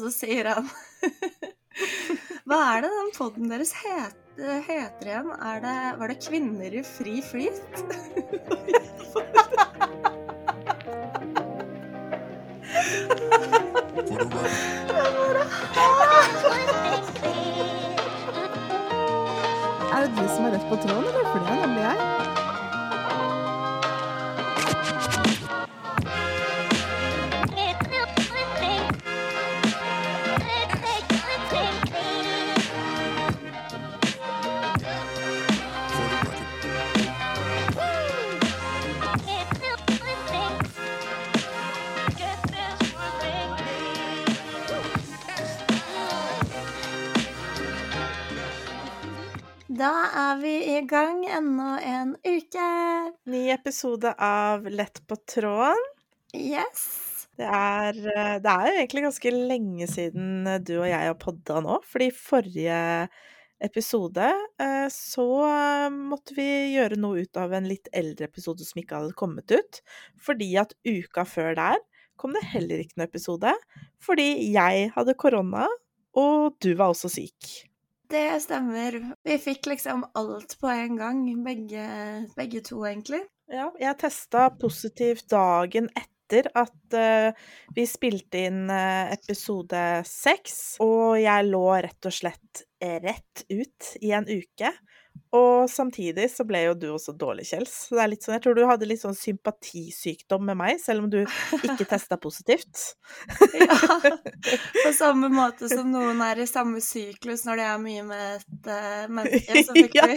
så sier han Hva er det den poden deres het, heter igjen? Er det, var det 'Kvinner i fri flyt'? Er det du som er rett på tråden, eller? For det Da er vi i gang ennå en uke. Ny episode av Lett på tråden. Yes. Det er, eh, det er jo egentlig ganske lenge siden eh, du og jeg har podda nå, fordi forrige episode eh, så måtte vi gjøre noe ut av en litt eldre episode som ikke hadde kommet ut, fordi at uka før der kom det heller ikke noen episode, fordi jeg hadde korona, og du var også syk. Det stemmer. Vi fikk liksom alt på en gang, begge, begge to, egentlig. Ja, jeg testa positivt dagen etter at uh, vi spilte inn uh, episode seks, og jeg lå rett og slett rett ut i en uke. Og samtidig så ble jo du også dårlig, Kjells. Så det er litt sånn, jeg tror du hadde litt sånn sympatisykdom med meg, selv om du ikke testa positivt. Ja, på samme måte som noen er i samme syklus når de er mye med et uh, menneske, så fikk vi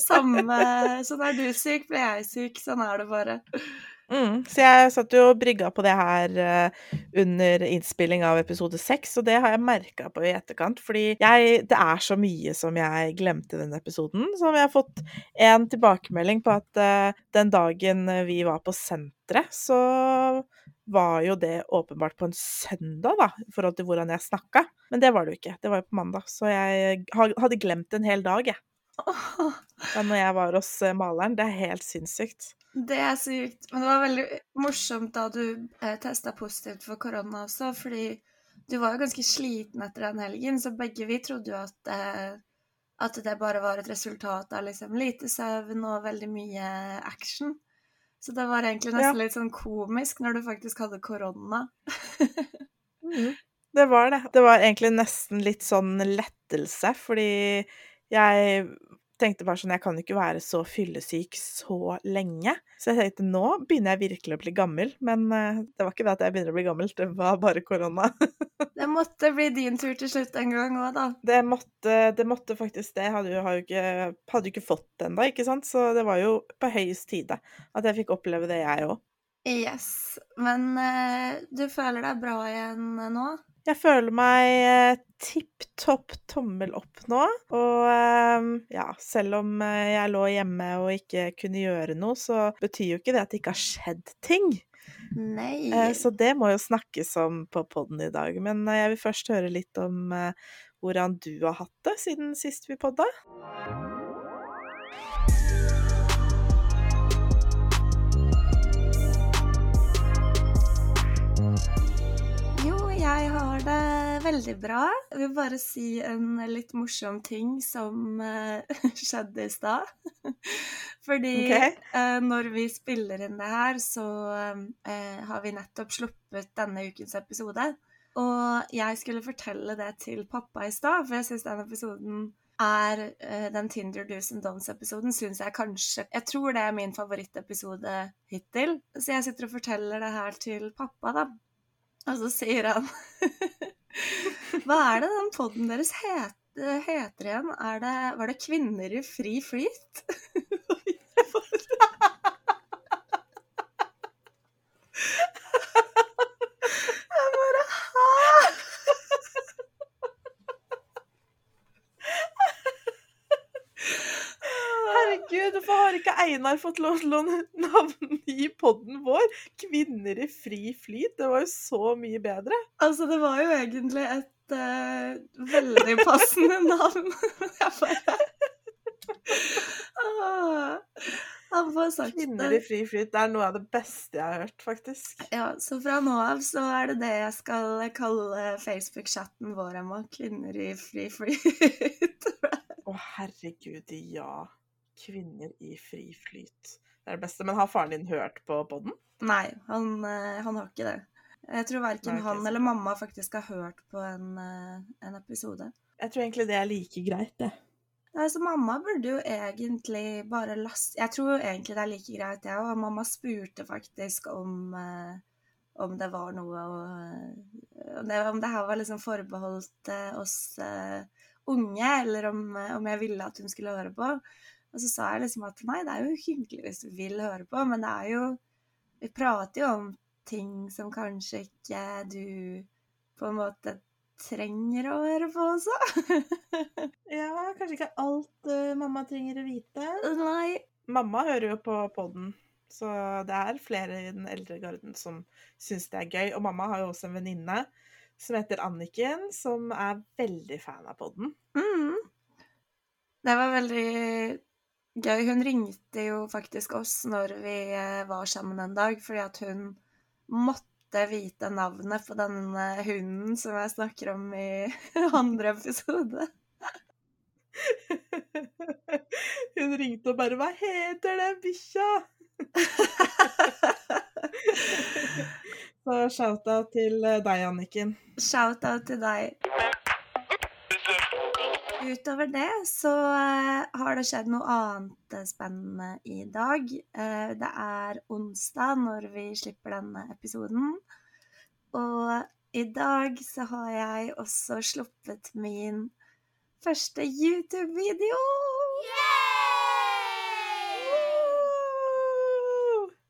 samme Så når du er syk, blir jeg syk. Sånn er det bare. Mm, så jeg satt jo og brygga på det her uh, under innspilling av episode seks, og det har jeg merka på i etterkant, fordi jeg, det er så mye som jeg glemte i den episoden. Som jeg har fått en tilbakemelding på at uh, den dagen vi var på senteret, så var jo det åpenbart på en søndag, da, i forhold til hvordan jeg snakka. Men det var det jo ikke. Det var jo på mandag. Så jeg hadde glemt en hel dag, jeg. Da når jeg var hos eh, maleren. Det er helt sinnssykt. Det er sykt. Men det var veldig morsomt da du eh, testa positivt for korona også, fordi du var jo ganske sliten etter den helgen, så begge vi trodde jo at, eh, at det bare var et resultat av liksom lite søvn og veldig mye action. Så det var egentlig nesten Ja. litt sånn komisk når du faktisk hadde korona. mm, Det var det. Det var egentlig nesten litt sånn lettelse, fordi jeg tenkte bare sånn Jeg kan ikke være så fyllesyk så lenge. Så jeg tenkte nå begynner jeg virkelig å bli gammel. Men eh, det var ikke det at jeg begynner å bli gammel, det var bare korona. Det måtte bli din tur til slutt en gang òg, da. Det måtte, det måtte faktisk det. Jeg hadde jo, ikke, hadde ikke fått det ennå, ikke sant. Så det var jo på høyest tide at jeg fikk oppleve det, jeg òg. Yes. Men eh, du føler deg bra igjen nå? Jeg føler meg eh, tipp topp tommel opp nå. Og eh, ja, selv om eh, jeg lå hjemme og ikke kunne gjøre noe, så betyr jo ikke det at det ikke har skjedd ting. Nei. Eh, Så det må jo snakkes om på podden i dag. Men jeg vil først høre litt om hvordan du har hatt det siden sist vi podda. Veldig bra. Jeg vil bare si en litt morsom ting som uh, skjedde i stad. Fordi okay. uh, når vi spiller inn det her, så uh, har vi nettopp sluppet denne ukens episode. Og jeg skulle fortelle det til pappa i stad, for jeg syns den episoden er den Tinder Do's and Don'ts-episoden syns jeg kanskje Jeg tror det er min favorittepisode hittil. Så jeg sitter og forteller det her til pappa, da. Og så sier han Hva er det den poden deres het, heter igjen? Det, var det 'Kvinner i fri flyt'? Jeg bare Hæ? Herregud, hvorfor har ikke Einar fått lov til å navngi podden vår? 'Kvinner i fri flyt'. Det var jo så mye bedre. Altså, det var jo egentlig et uh, veldig passende navn. Jeg bare Ah. Han får sagt Kvinner i fri flyt, det er noe av det beste jeg har hørt, faktisk. Ja, så fra nå av så er det det jeg skal kalle Facebook-chatten vår, Emma. Kvinner i fri flyt. Å, herregud, ja. Kvinner i fri flyt. Det er det beste. Men har faren din hørt på poden? Nei, han, eh, han har ikke det. Jeg tror verken Nei, han eller mamma faktisk har hørt på en, eh, en episode. Jeg tror egentlig det er like greit, det. Altså, mamma burde jo egentlig bare laste Jeg tror egentlig det er like greit, jeg òg. Mamma spurte faktisk om, eh, om det var noe å om det, om det her var liksom forbeholdt eh, oss eh, unge, eller om, eh, om jeg ville at hun skulle høre på. Og så sa jeg liksom at nei, det er jo hyggelig hvis du vil høre på, men det er jo Vi prater jo om ting som kanskje ikke du på en måte trenger å høre på også. Ja, kanskje ikke alt uh, mamma trenger å vite. nei. Mamma hører jo på podden, så det er flere i den eldre garden som syns det er gøy. Og mamma har jo også en venninne som heter Anniken, som er veldig fan av podden. Mm. Det var veldig gøy. Hun ringte jo faktisk oss når vi eh, var sammen en dag, fordi at hun måtte vite navnet på denne hunden som jeg snakker om i andre episode. Hun ringte og bare 'Hva heter den bikkja?' Så shout-out til eh, deg, Anniken. Shout-out til deg. Utover det så eh, har det skjedd noe annet eh, spennende i dag. Eh, det er onsdag når vi slipper denne episoden. Og i dag så har jeg også sluppet min første YouTube-video.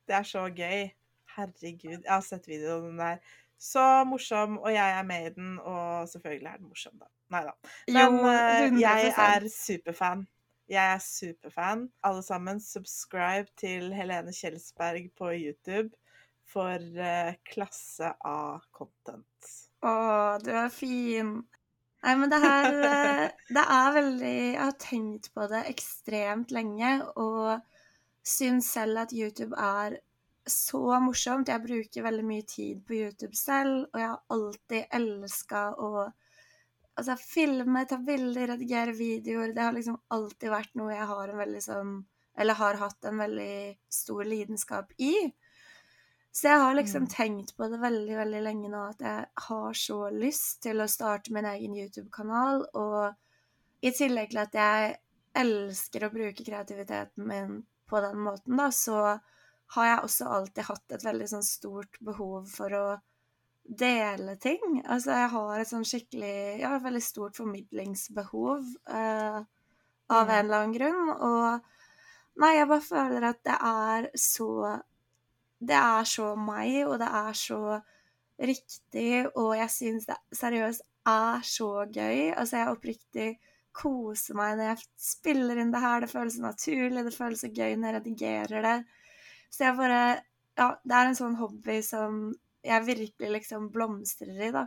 Det er så gøy. Herregud, jeg har sett videoen der. Så morsom, og jeg er med i den, og selvfølgelig er den morsom, da. Nei da. Men jo, jeg er superfan. Jeg er superfan. Alle sammen, subscribe til Helene Kjelsberg på YouTube for uh, klasse A-content. Å, du er fin. Nei, men det her eh, Det er veldig Jeg har tenkt på det ekstremt lenge, og syns selv at YouTube er så morsomt. Jeg bruker veldig mye tid på YouTube selv, og jeg har alltid elska å altså, filme, ta bilder, redigere videoer. Det har liksom alltid vært noe jeg har en veldig sånn Eller har hatt en veldig stor lidenskap i. Så jeg har liksom Mm. tenkt på det veldig, veldig lenge nå, at jeg har så lyst til å starte min egen YouTube-kanal, og i tillegg til at jeg elsker å bruke kreativiteten min på den måten, da, så har jeg også alltid hatt et veldig sånn stort behov for å dele ting. Altså, jeg har et sånn skikkelig Ja, et veldig stort formidlingsbehov eh, av Mm. en eller annen grunn, og Nei, jeg bare føler at det er så Det er så meg, og det er så riktig, og jeg syns det seriøst er så gøy. Altså, jeg oppriktig koser meg når jeg spiller inn det her. Det føles naturlig, det føles så gøy når jeg redigerer det. Så jeg bare Ja, det er en sånn hobby som jeg virkelig liksom blomstrer i, da.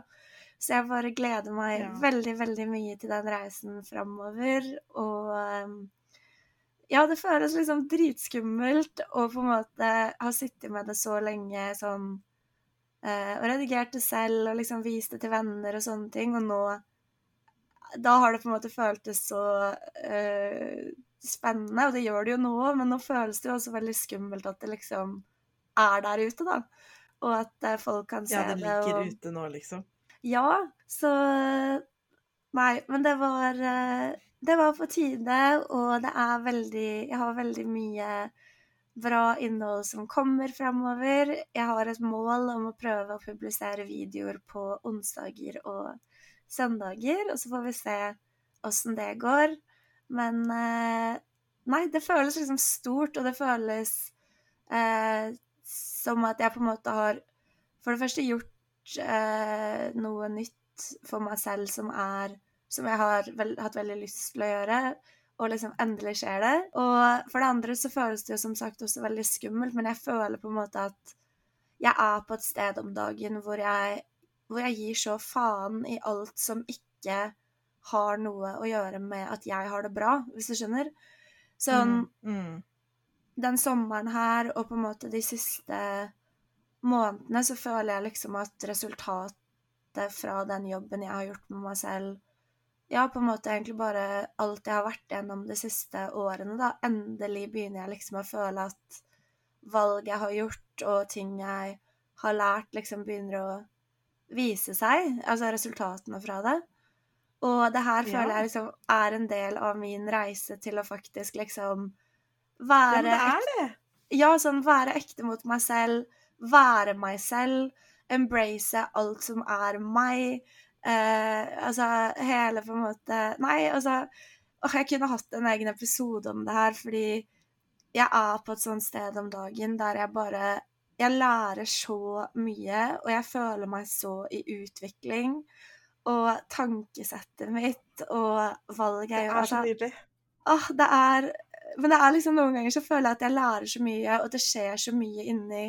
Så jeg bare gleder meg Ja. veldig, veldig mye til den reisen framover, og um, ja, det føles liksom dritskummelt å på en måte ha sittet med det så lenge sånn eh, Og redigert det selv og liksom vist det til venner og sånne ting, og nå Da har det på en måte føltes så eh, spennende, og det gjør det jo nå, men nå føles det jo også veldig skummelt at det liksom er der ute, da. Og at eh, folk kan se det. Ja, det ligger og... ute nå, liksom. Ja, så Nei, men det var eh, Det var på tide, og det er veldig Jeg har veldig mye bra innhold som kommer framover. Jeg har et mål om å prøve å publisere videoer på onsdager og søndager, og så får vi se åssen det går. Men eh, Nei, det føles liksom stort, og det føles eh, som at jeg på en måte har for det første gjort eh, noe nytt for meg selv som er Som jeg har vel, hatt veldig lyst til å gjøre, og liksom endelig skjer det. Og for det andre så føles det jo som sagt også veldig skummelt, men jeg føler på en måte at jeg er på et sted om dagen hvor jeg, hvor jeg gir så faen i alt som ikke har noe å gjøre med at jeg har det bra, hvis du skjønner. Sånn Mm, mm. den sommeren her og på en måte de siste månedene så føler jeg liksom at resultatet fra den jobben jeg har gjort med meg selv Ja, på en måte egentlig bare alt jeg har vært gjennom de siste årene, da. Endelig begynner jeg liksom å føle at valg jeg har gjort, og ting jeg har lært, liksom begynner å vise seg. Altså resultatene fra det. Og det her føler Ja. jeg liksom er en del av min reise til å faktisk liksom være Ja, men det er det. ja, sånn være ekte mot meg selv, være meg selv, embrace alt som er meg. Eh, altså hele på en måte Nei, altså åh, Jeg kunne hatt en egen episode om det her, fordi jeg er på et sånt sted om dagen der jeg bare Jeg lærer så mye, og jeg føler meg så i utvikling. Og tankesettet mitt og valget jeg gjør Det er så nydelig. Åh, det er Men det er liksom noen ganger så føler jeg at jeg lærer så mye, og det skjer så mye inni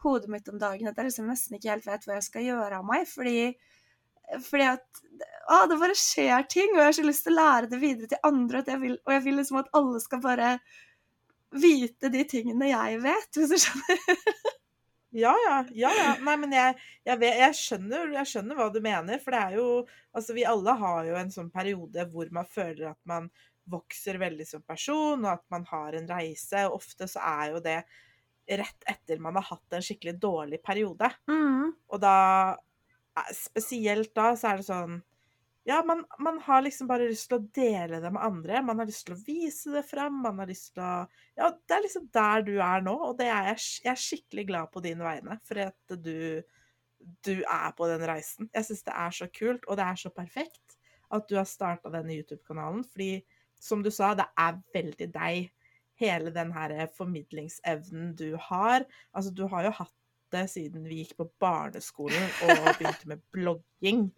hodet mitt om dagen at jeg liksom nesten ikke helt vet hva jeg skal gjøre av meg. Fordi, fordi at Å, det bare skjer ting, og jeg har så lyst til å lære det videre til andre. Jeg vil, og jeg vil liksom at alle skal bare vite de tingene jeg vet, hvis du skjønner. Ja, ja. ja, ja. Nei, men jeg, jeg, vet, jeg, skjønner, jeg skjønner hva du mener. For det er jo Altså, vi alle har jo en sånn periode hvor man føler at man vokser veldig som person, og at man har en reise. Og ofte så er jo det rett etter man har hatt en skikkelig dårlig periode. Mm. Og da eh, Spesielt da så er det sånn Ja, man, man har liksom bare lyst til å dele det med andre. Man har lyst til å vise det fram. Man har lyst til å Ja, det er liksom der du er nå, og det er jeg, jeg er skikkelig glad på dine vegne. For at du, du er på den reisen. Jeg syns det er så kult, og det er så perfekt at du har starta denne YouTube-kanalen. Fordi, som du sa, det er veldig deg. Hele den her formidlingsevnen du har. Altså, du har jo hatt det siden vi gikk på barneskolen og begynte med blogging.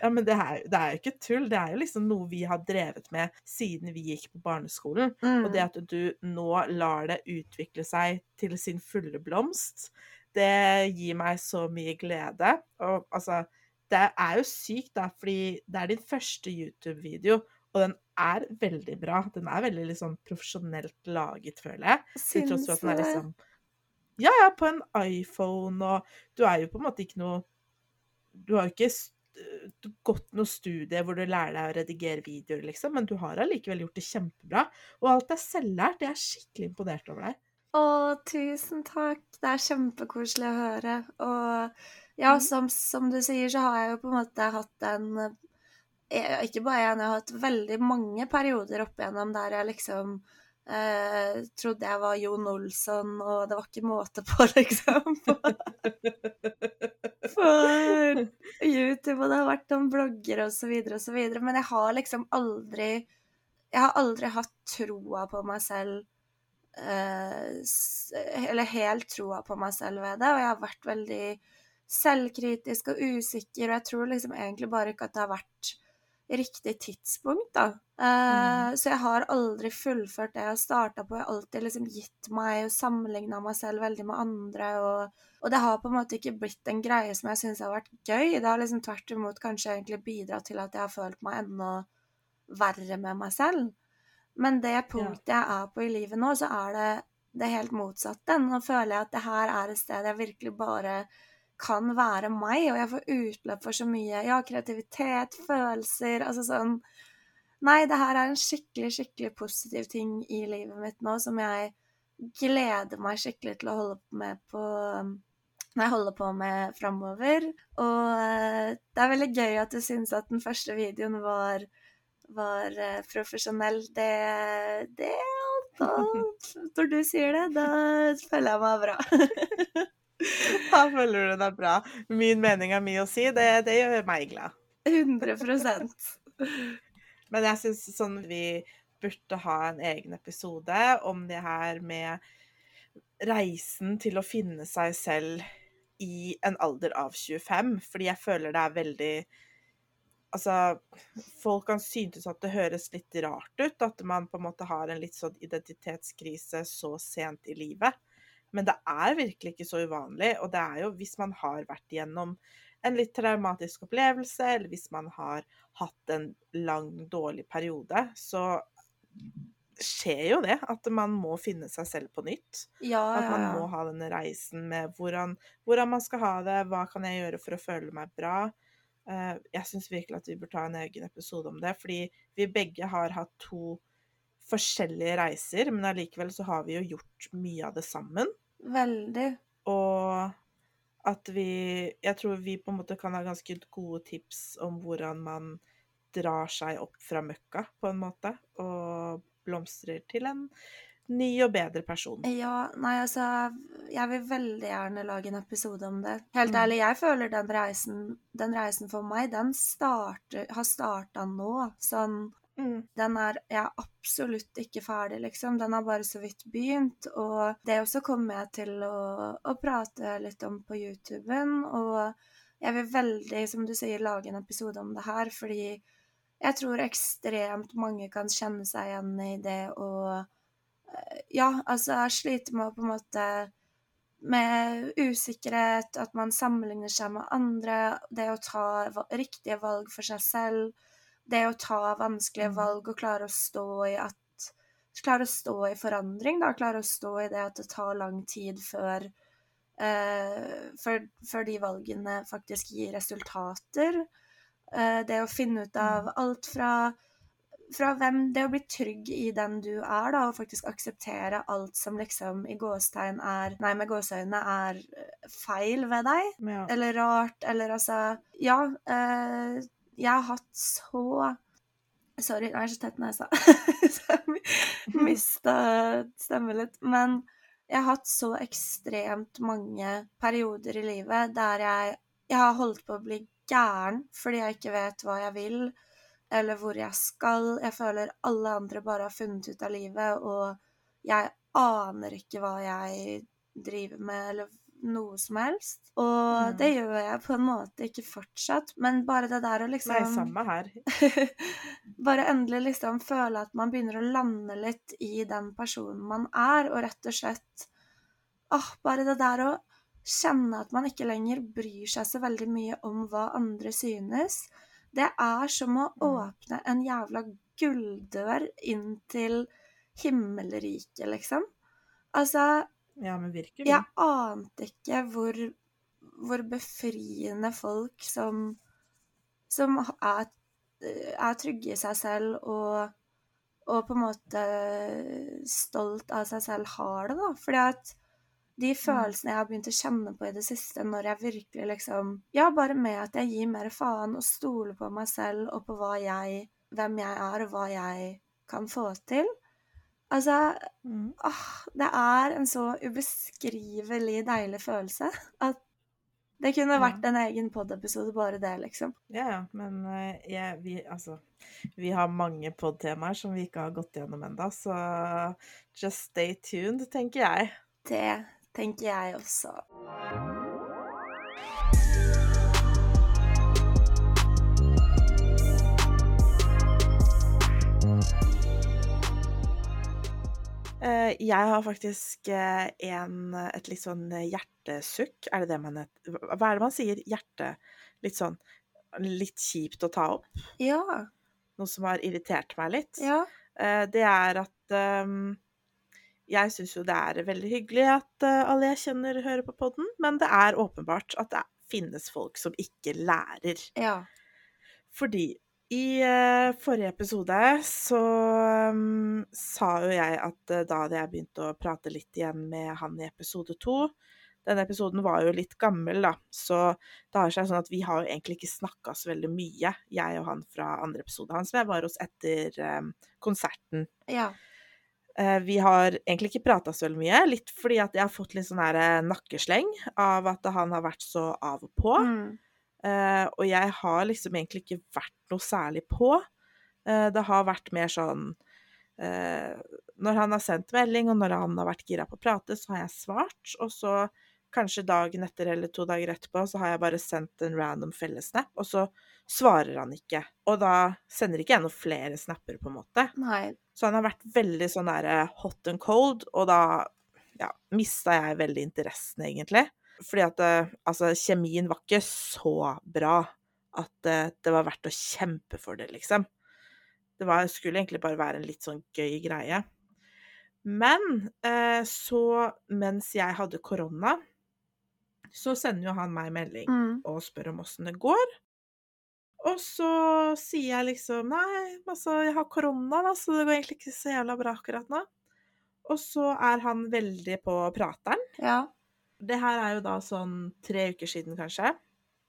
Ja, men det er, det er jo ikke tull. Det er jo liksom noe vi har drevet med siden vi gikk på barneskolen. Mm. Og det at du nå lar det utvikle seg til sin fulle blomst, det gir meg så mye glede. Og altså, det er jo sykt, da, fordi det er din første YouTube-video, og den er veldig bra. Den er veldig liksom profesjonelt laget, føler jeg. Til tross for at den er liksom Ja, ja, på en iPhone, og du er jo på en måte ikke noe Du har jo ikke gått noe studie hvor du lærer deg å redigere videoer, liksom, men du har allikevel gjort det kjempebra. Og alt er selvlært. Jeg er skikkelig imponert over deg. Å, tusen takk. Det er kjempekoselig å høre. Og ja, Mhm. som, som du sier, så har jeg jo på en måte hatt en eh, Ikke bare en, jeg har hatt veldig mange perioder opp igjennom der jeg liksom eh, trodde jeg var Jon Olsson, og det var ikke måte på, liksom. På YouTube, og det har vært om blogger og så videre og så videre. Men jeg har liksom aldri Jeg har aldri hatt troa på meg selv eh, Eller helt troa på meg selv ved det, og jeg har vært veldig selvkritisk og usikker, og jeg tror liksom egentlig bare ikke at det har vært riktig tidspunkt, da. Eh, Så jeg har aldri fullført det jeg starta på. Jeg har alltid liksom gitt meg og sammenligna meg selv veldig med andre, og, og det har på en måte ikke blitt en greie som jeg syns har vært gøy. Det har liksom tvert imot kanskje egentlig bidratt til at jeg har følt meg enda verre med meg selv. Men det punktet jeg er på i livet nå, så er det det helt motsatte. Nå føler jeg at det her er et sted jeg virkelig bare kan være meg, og jeg får utløp for så mye ja, kreativitet, følelser Altså sånn Nei, det her er en skikkelig, skikkelig positiv ting i livet mitt nå som jeg gleder meg skikkelig til å holde på med på Nei, holde på med framover. Og eh, det er veldig gøy at du syns at den første videoen var var eh, profesjonell, det, det da, Når du sier det, da føler jeg meg bra. Da føler du deg bra. Min mening er mye å si. Det, det gjør meg glad. 100% Men jeg syns sånn vi burde ha en egen episode om det her med reisen til å finne seg selv i en alder av 25, fordi jeg føler det er veldig Altså, folk kan synes at det høres litt rart ut, at man på en måte har en litt sånn identitetskrise så sent i livet. Men det er virkelig ikke så uvanlig, og det er jo hvis man har vært gjennom en litt traumatisk opplevelse, eller hvis man har hatt en lang, dårlig periode, så skjer jo det, at man må finne seg selv på nytt. Ja, At ja, man må ha denne reisen med hvordan, hvordan man skal ha det, hva kan jeg gjøre for å føle meg bra. Eh, jeg syns virkelig at vi bør ta en egen episode om det, fordi vi begge har hatt to forskjellige reiser, men allikevel så har vi jo gjort mye av det sammen. Veldig. Og at vi Jeg tror vi på en måte kan ha ganske gode tips om hvordan man drar seg opp fra møkka, på en måte, og blomstrer til en ny og bedre person. Ja, nei, altså Jeg vil veldig gjerne lage en episode om det. Helt Mm. ærlig, jeg føler den reisen, den reisen for meg, den starter, har starta nå. Sånn Mm. Den er Jeg er absolutt ikke ferdig, liksom. Den har bare så vidt begynt. Og det også kommer jeg til å, å prate litt om på YouTuben. Og jeg vil veldig, som du sier, lage en episode om det her, fordi jeg tror ekstremt mange kan kjenne seg igjen i det å eh, Ja, altså jeg sliter med å på en måte med usikkerhet, at man sammenligner seg med andre, det å ta riktige valg for seg selv, det å ta vanskelige Mm. valg og klare å stå i at Klare å stå i forandring, da. Klare å stå i det at det tar lang tid før eh, før, før de valgene faktisk gir resultater. Eh, det å finne ut av alt fra fra hvem Det å bli trygg i den du er, da, og faktisk akseptere alt som liksom i gåstegn er Nei, med gåseøynene er eh, feil ved deg, Ja. eller rart, eller altså Ja, eh, jeg har hatt så Sorry, jeg er så tett nesa. så jeg mista stemmen litt. Men jeg har hatt så ekstremt mange perioder i livet der jeg, jeg har holdt på å bli gæren fordi jeg ikke vet hva jeg vil, eller hvor jeg skal. Jeg føler alle andre bare har funnet ut av livet, og jeg aner ikke hva jeg driver med, eller noe som helst. Og Mm. det gjør jeg på en måte ikke fortsatt, men bare det der å liksom Nei, samme her. bare endelig liksom føle at man begynner å lande litt i den personen man er, og rett og slett åh, bare det der å kjenne at man ikke lenger bryr seg så veldig mye om hva andre synes, det er som å Mm. åpne en jævla gulldør inn til himmelriket, liksom. Altså, Ja, men virkelig. jeg ante ikke hvor, hvor befriende folk som, som er, er trygge i seg selv og, og på en måte stolt av seg selv har det, da. Fordi at de følelsene jeg har begynt å kjenne på i det siste, når jeg virkelig liksom Ja, bare med at jeg gir mer faen og stoler på meg selv og på jeg Hvem jeg er, og hva jeg kan få til. Altså, Mm. Åh, det er en så ubeskrivelig deilig følelse at det kunne vært en egen pod-episode, bare det, liksom. Ja, ja, men ja, vi, altså, vi har mange pod-temaer som vi ikke har gått gjennom enda, så just stay tuned, tenker jeg. Det tenker jeg også. Jeg har faktisk eh, en, et litt sånn hjertesukk. Er det det man heter? Hva er det man sier? Hjerte? Litt sånn litt kjipt å ta opp. Ja. Noe som har irritert meg litt. Ja. Eh, Det er at ehm, jeg syns jo det er veldig hyggelig at eh, alle jeg kjenner, hører på podden, men det er åpenbart at det finnes folk som ikke lærer. Ja. Fordi i uh, forrige episode så um, sa jo jeg at uh, da hadde jeg begynt å prate litt igjen med han i episode to. Denne episoden var jo litt gammel, da, så det har seg sånn at vi har jo egentlig ikke snakka så veldig mye, jeg og han fra andre episode. hans, som jeg var hos etter um, konserten. Ja. Uh, Vi har egentlig ikke prata så veldig mye, litt fordi at jeg har fått litt sånn her nakkesleng av at han har vært så av og på. Mm. Eh, og jeg har liksom egentlig ikke vært noe særlig på. Uh, det har vært mer sånn uh, Når han har sendt melding, og når han har vært gira på å prate, så har jeg svart. Og så kanskje dagen etter eller to dager etterpå, så har jeg bare sendt en random fellesnap, og så svarer han ikke. Og da sender ikke jeg noen flere snapper, på en måte. Nei. Så han har vært veldig sånn der eh, hot and cold, og da ja, mista jeg veldig interessen, egentlig. Fordi at eh, altså, kjemien var ikke så bra at eh, det var verdt å kjempe for det, liksom. Det var, skulle egentlig bare være en litt sånn gøy greie. Men eh, så, mens jeg hadde korona, så sender jo han meg melding Mm. og spør om åssen det går. Og så sier jeg liksom Nei, altså, jeg har korona, da, så det går egentlig ikke så jævla bra akkurat nå. Og så er han veldig på prateren. Ja. Det her er jo da sånn tre uker siden, kanskje.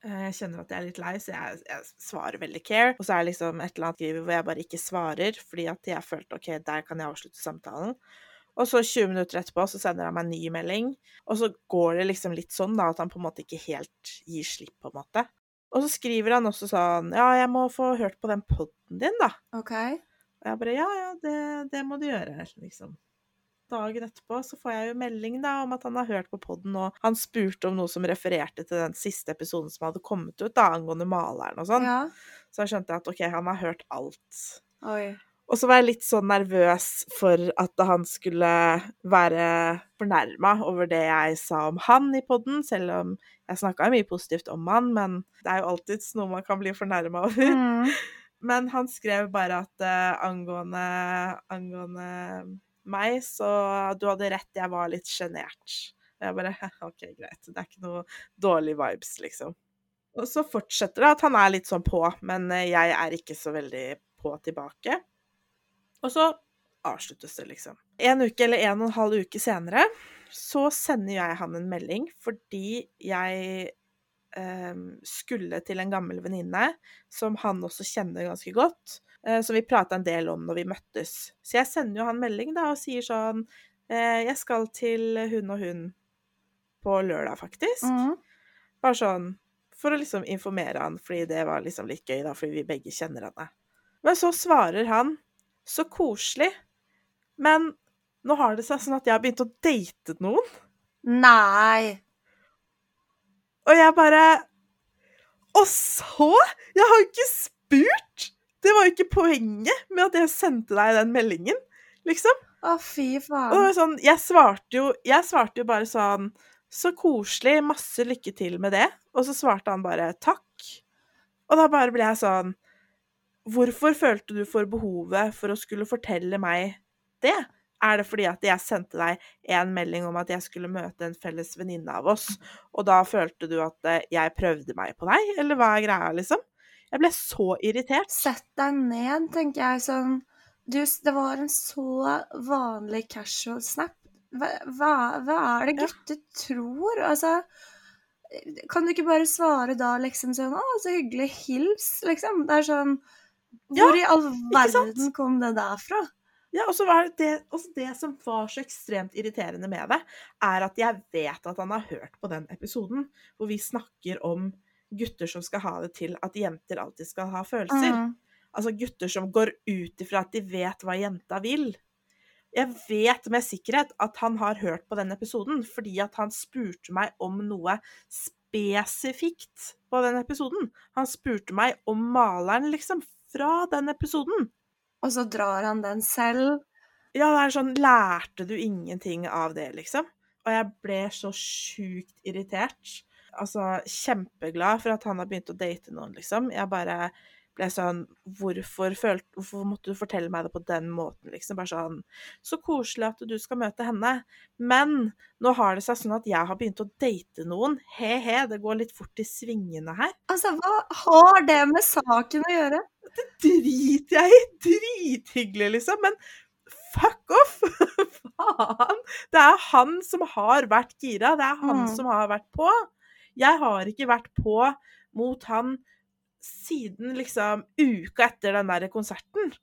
Eh, Jeg kjenner at jeg er litt lei, så jeg, jeg svarer veldig care. Og så er det liksom et eller annet skriv hvor jeg bare ikke svarer, fordi at jeg følte OK, der kan jeg avslutte samtalen. Og så 20 minutter etterpå så sender han meg en ny melding. Og så går det liksom litt sånn da, at han på en måte ikke helt gir slipp, på en måte. Og så skriver han også sånn Ja, jeg må få hørt på den poden din, da. OK. Og jeg bare Ja, ja, det, det må du gjøre, liksom. Dagen etterpå så får jeg jo melding da om at han har hørt på poden, og han spurte om noe som refererte til den siste episoden som hadde kommet ut, da, angående maleren og sånn. Ja. Så da skjønte jeg at OK, han har hørt alt. Oi. Og så var jeg litt sånn nervøs for at han skulle være fornærma over det jeg sa om han i poden, selv om jeg snakka mye positivt om han, men det er jo alltids noe man kan bli fornærma over. Mm. Men han skrev bare at uh, angående, angående meg, så du hadde rett, jeg var litt sjenert. Jeg bare OK, greit. Det er ikke noe dårlig vibes, liksom. Og så fortsetter det at han er litt sånn på, men eh, jeg er ikke så veldig på tilbake. Og så avsluttes det, liksom. En uke eller en og en halv uke senere så sender jeg han en melding fordi jeg eh, skulle til en gammel venninne som han også kjenner ganske godt, som vi prata en del om når vi møttes. Så jeg sender jo han melding da og sier sånn eh, Jeg skal til hun og hun på lørdag, faktisk. Mm. Bare sånn for å liksom informere han, fordi det var liksom litt gøy, da, fordi vi begge kjenner henne. Men så svarer han så koselig, men nå har det seg sånn at jeg har begynt å date noen. Nei. Og jeg bare Og så? Jeg har jo ikke spurt! Det var jo ikke poenget med at jeg sendte deg den meldingen, liksom. Å, fy Og det faen. var sånn, jeg svarte jo, jeg svarte jo bare sånn Så koselig, masse lykke til med det. Og så svarte han bare takk. Og da bare ble jeg sånn Hvorfor følte du for behovet for å skulle fortelle meg det? Er det fordi at jeg sendte deg en melding om at jeg skulle møte en felles venninne av oss, og da følte du at eh, jeg prøvde meg på deg, eller hva er greia, liksom? Jeg ble så irritert. Sett deg ned, tenker jeg sånn du, Det var en så vanlig casual snap. Hva, hva, hva er det Ja. gutter tror? Altså Kan du ikke bare svare da liksom sånn Å, så hyggelig. Hils, liksom. Det er sånn Ja, Hvor i all verden kom det der fra? Ja, og så var det, det, også det som var så ekstremt irriterende med det, er at jeg vet at han har hørt på den episoden hvor vi snakker om gutter som skal ha det til at jenter alltid skal ha følelser. Mm. Altså gutter som går ut ifra at de vet hva jenta vil. Jeg vet med sikkerhet at han har hørt på den episoden, fordi at han spurte meg om noe spesifikt på den episoden. Han spurte meg om maleren, liksom, fra den episoden. Og så drar han den selv. Ja, det er sånn Lærte du ingenting av det, liksom? Og jeg ble så sjukt irritert. Altså, kjempeglad for at han har begynt å date noen, liksom. Jeg bare ble sånn Hvorfor, følte, hvorfor måtte du fortelle meg det på den måten, liksom? Bare sånn Så koselig at du skal møte henne. Men nå har det seg sånn at jeg har begynt å date noen. He-he, det går litt fort i svingene her. Altså, hva har det med saken å gjøre? Det driter jeg i. Drithyggelig, liksom. Men fuck off! Faen! Det er han som har vært gira. Det er han Mm. som har vært på. Jeg har ikke vært på mot han siden liksom uka etter den der konserten.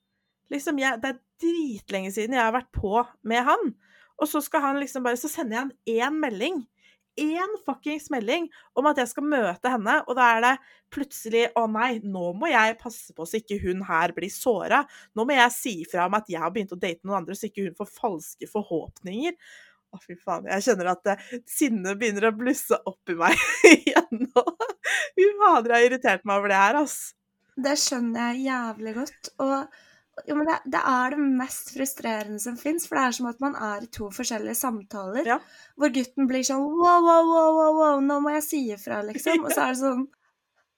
Liksom, jeg, det er dritlenge siden jeg har vært på med han. Og så skal han liksom bare Så sender jeg han én melding. Én fuckings melding om at jeg skal møte henne, og da er det plutselig Å nei, nå må jeg passe på så ikke hun her blir såra. Nå må jeg si fra om at jeg har begynt å date noen andre, så ikke hun får falske forhåpninger. Å, fy faen. Jeg kjenner at eh, sinnet begynner å blusse opp i meg igjen nå. Fy fader, jeg har irritert meg over det her, ass. Det skjønner jeg jævlig godt. Og jo, men det, det er det mest frustrerende som fins, for det er som at man er i to forskjellige samtaler. Ja. Hvor gutten blir sånn wow, wow, wow, wow, wow, nå må jeg si ifra, liksom. Og så er det sånn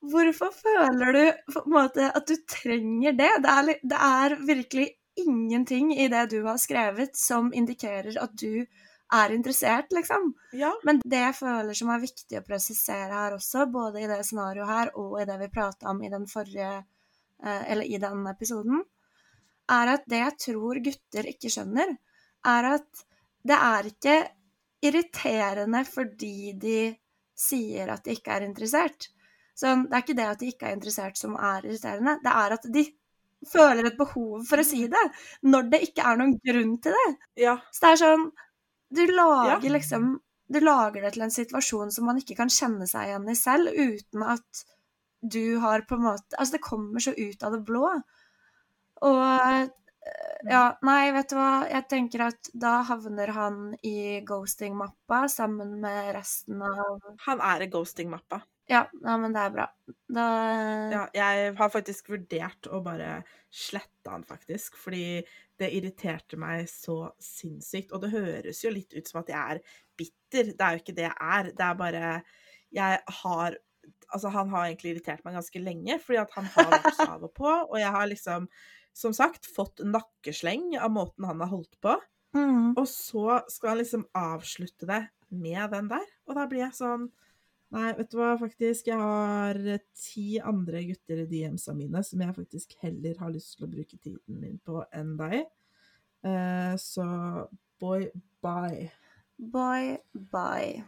hvorfor føler du på en måte at du trenger det? Det er, det er virkelig ingenting i det du har skrevet som indikerer at du er interessert, liksom. Ja. Men det jeg føler som er viktig å presisere her også, både i det scenarioet her og i det vi prata om i den forrige eh, Eller i den episoden, er at det jeg tror gutter ikke skjønner, er at det er ikke irriterende fordi de sier at de ikke er interessert. Sånn, det er ikke det at de ikke er interessert som er irriterende, det er at de føler et behov for å si det, når det ikke er noen grunn til det. Ja. Så det er sånn Du lager Ja. liksom Du lager det til en situasjon som man ikke kan kjenne seg igjen i selv, uten at du har på en måte Altså, det kommer så ut av det blå. Og eh, ja, nei, vet du hva, jeg tenker at da havner han i ghosting-mappa sammen med resten av Han er i ghosting-mappa. Ja, ja, men det er bra. Da Ja, jeg har faktisk vurdert å bare slette han, faktisk. Fordi det irriterte meg så sinnssykt. Og det høres jo litt ut som at jeg er bitter. Det er jo ikke det jeg er. Det er bare Jeg har Altså, han har egentlig irritert meg ganske lenge, fordi at han har vært av og på. Og jeg har liksom, som sagt, fått nakkesleng av måten han har holdt på. mm, Og så skal han liksom avslutte det med den der. Og da blir jeg sånn Nei, vet du hva, faktisk. Jeg har eh, ti andre gutter i DM-sa mine som jeg faktisk heller har lyst til å bruke tiden min på enn deg. Eh, så boy, bye. Boy, bye.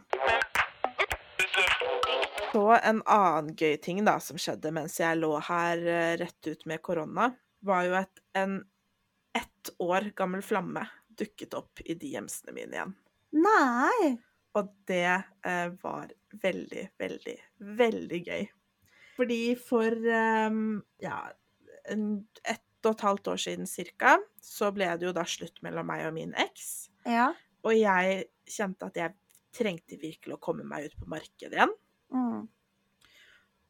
Så en annen gøy ting da som skjedde mens jeg lå her eh, rett ut med korona, var jo at en ett år gammel flamme dukket opp i DM-ene mine igjen. Nei! Og det eh, var veldig, veldig, veldig gøy. Fordi for eh, ja, ett og et halvt år siden cirka, så ble det jo da slutt mellom meg og min eks. Ja. Og jeg kjente at jeg trengte virkelig å komme meg ut på markedet igjen. Mm.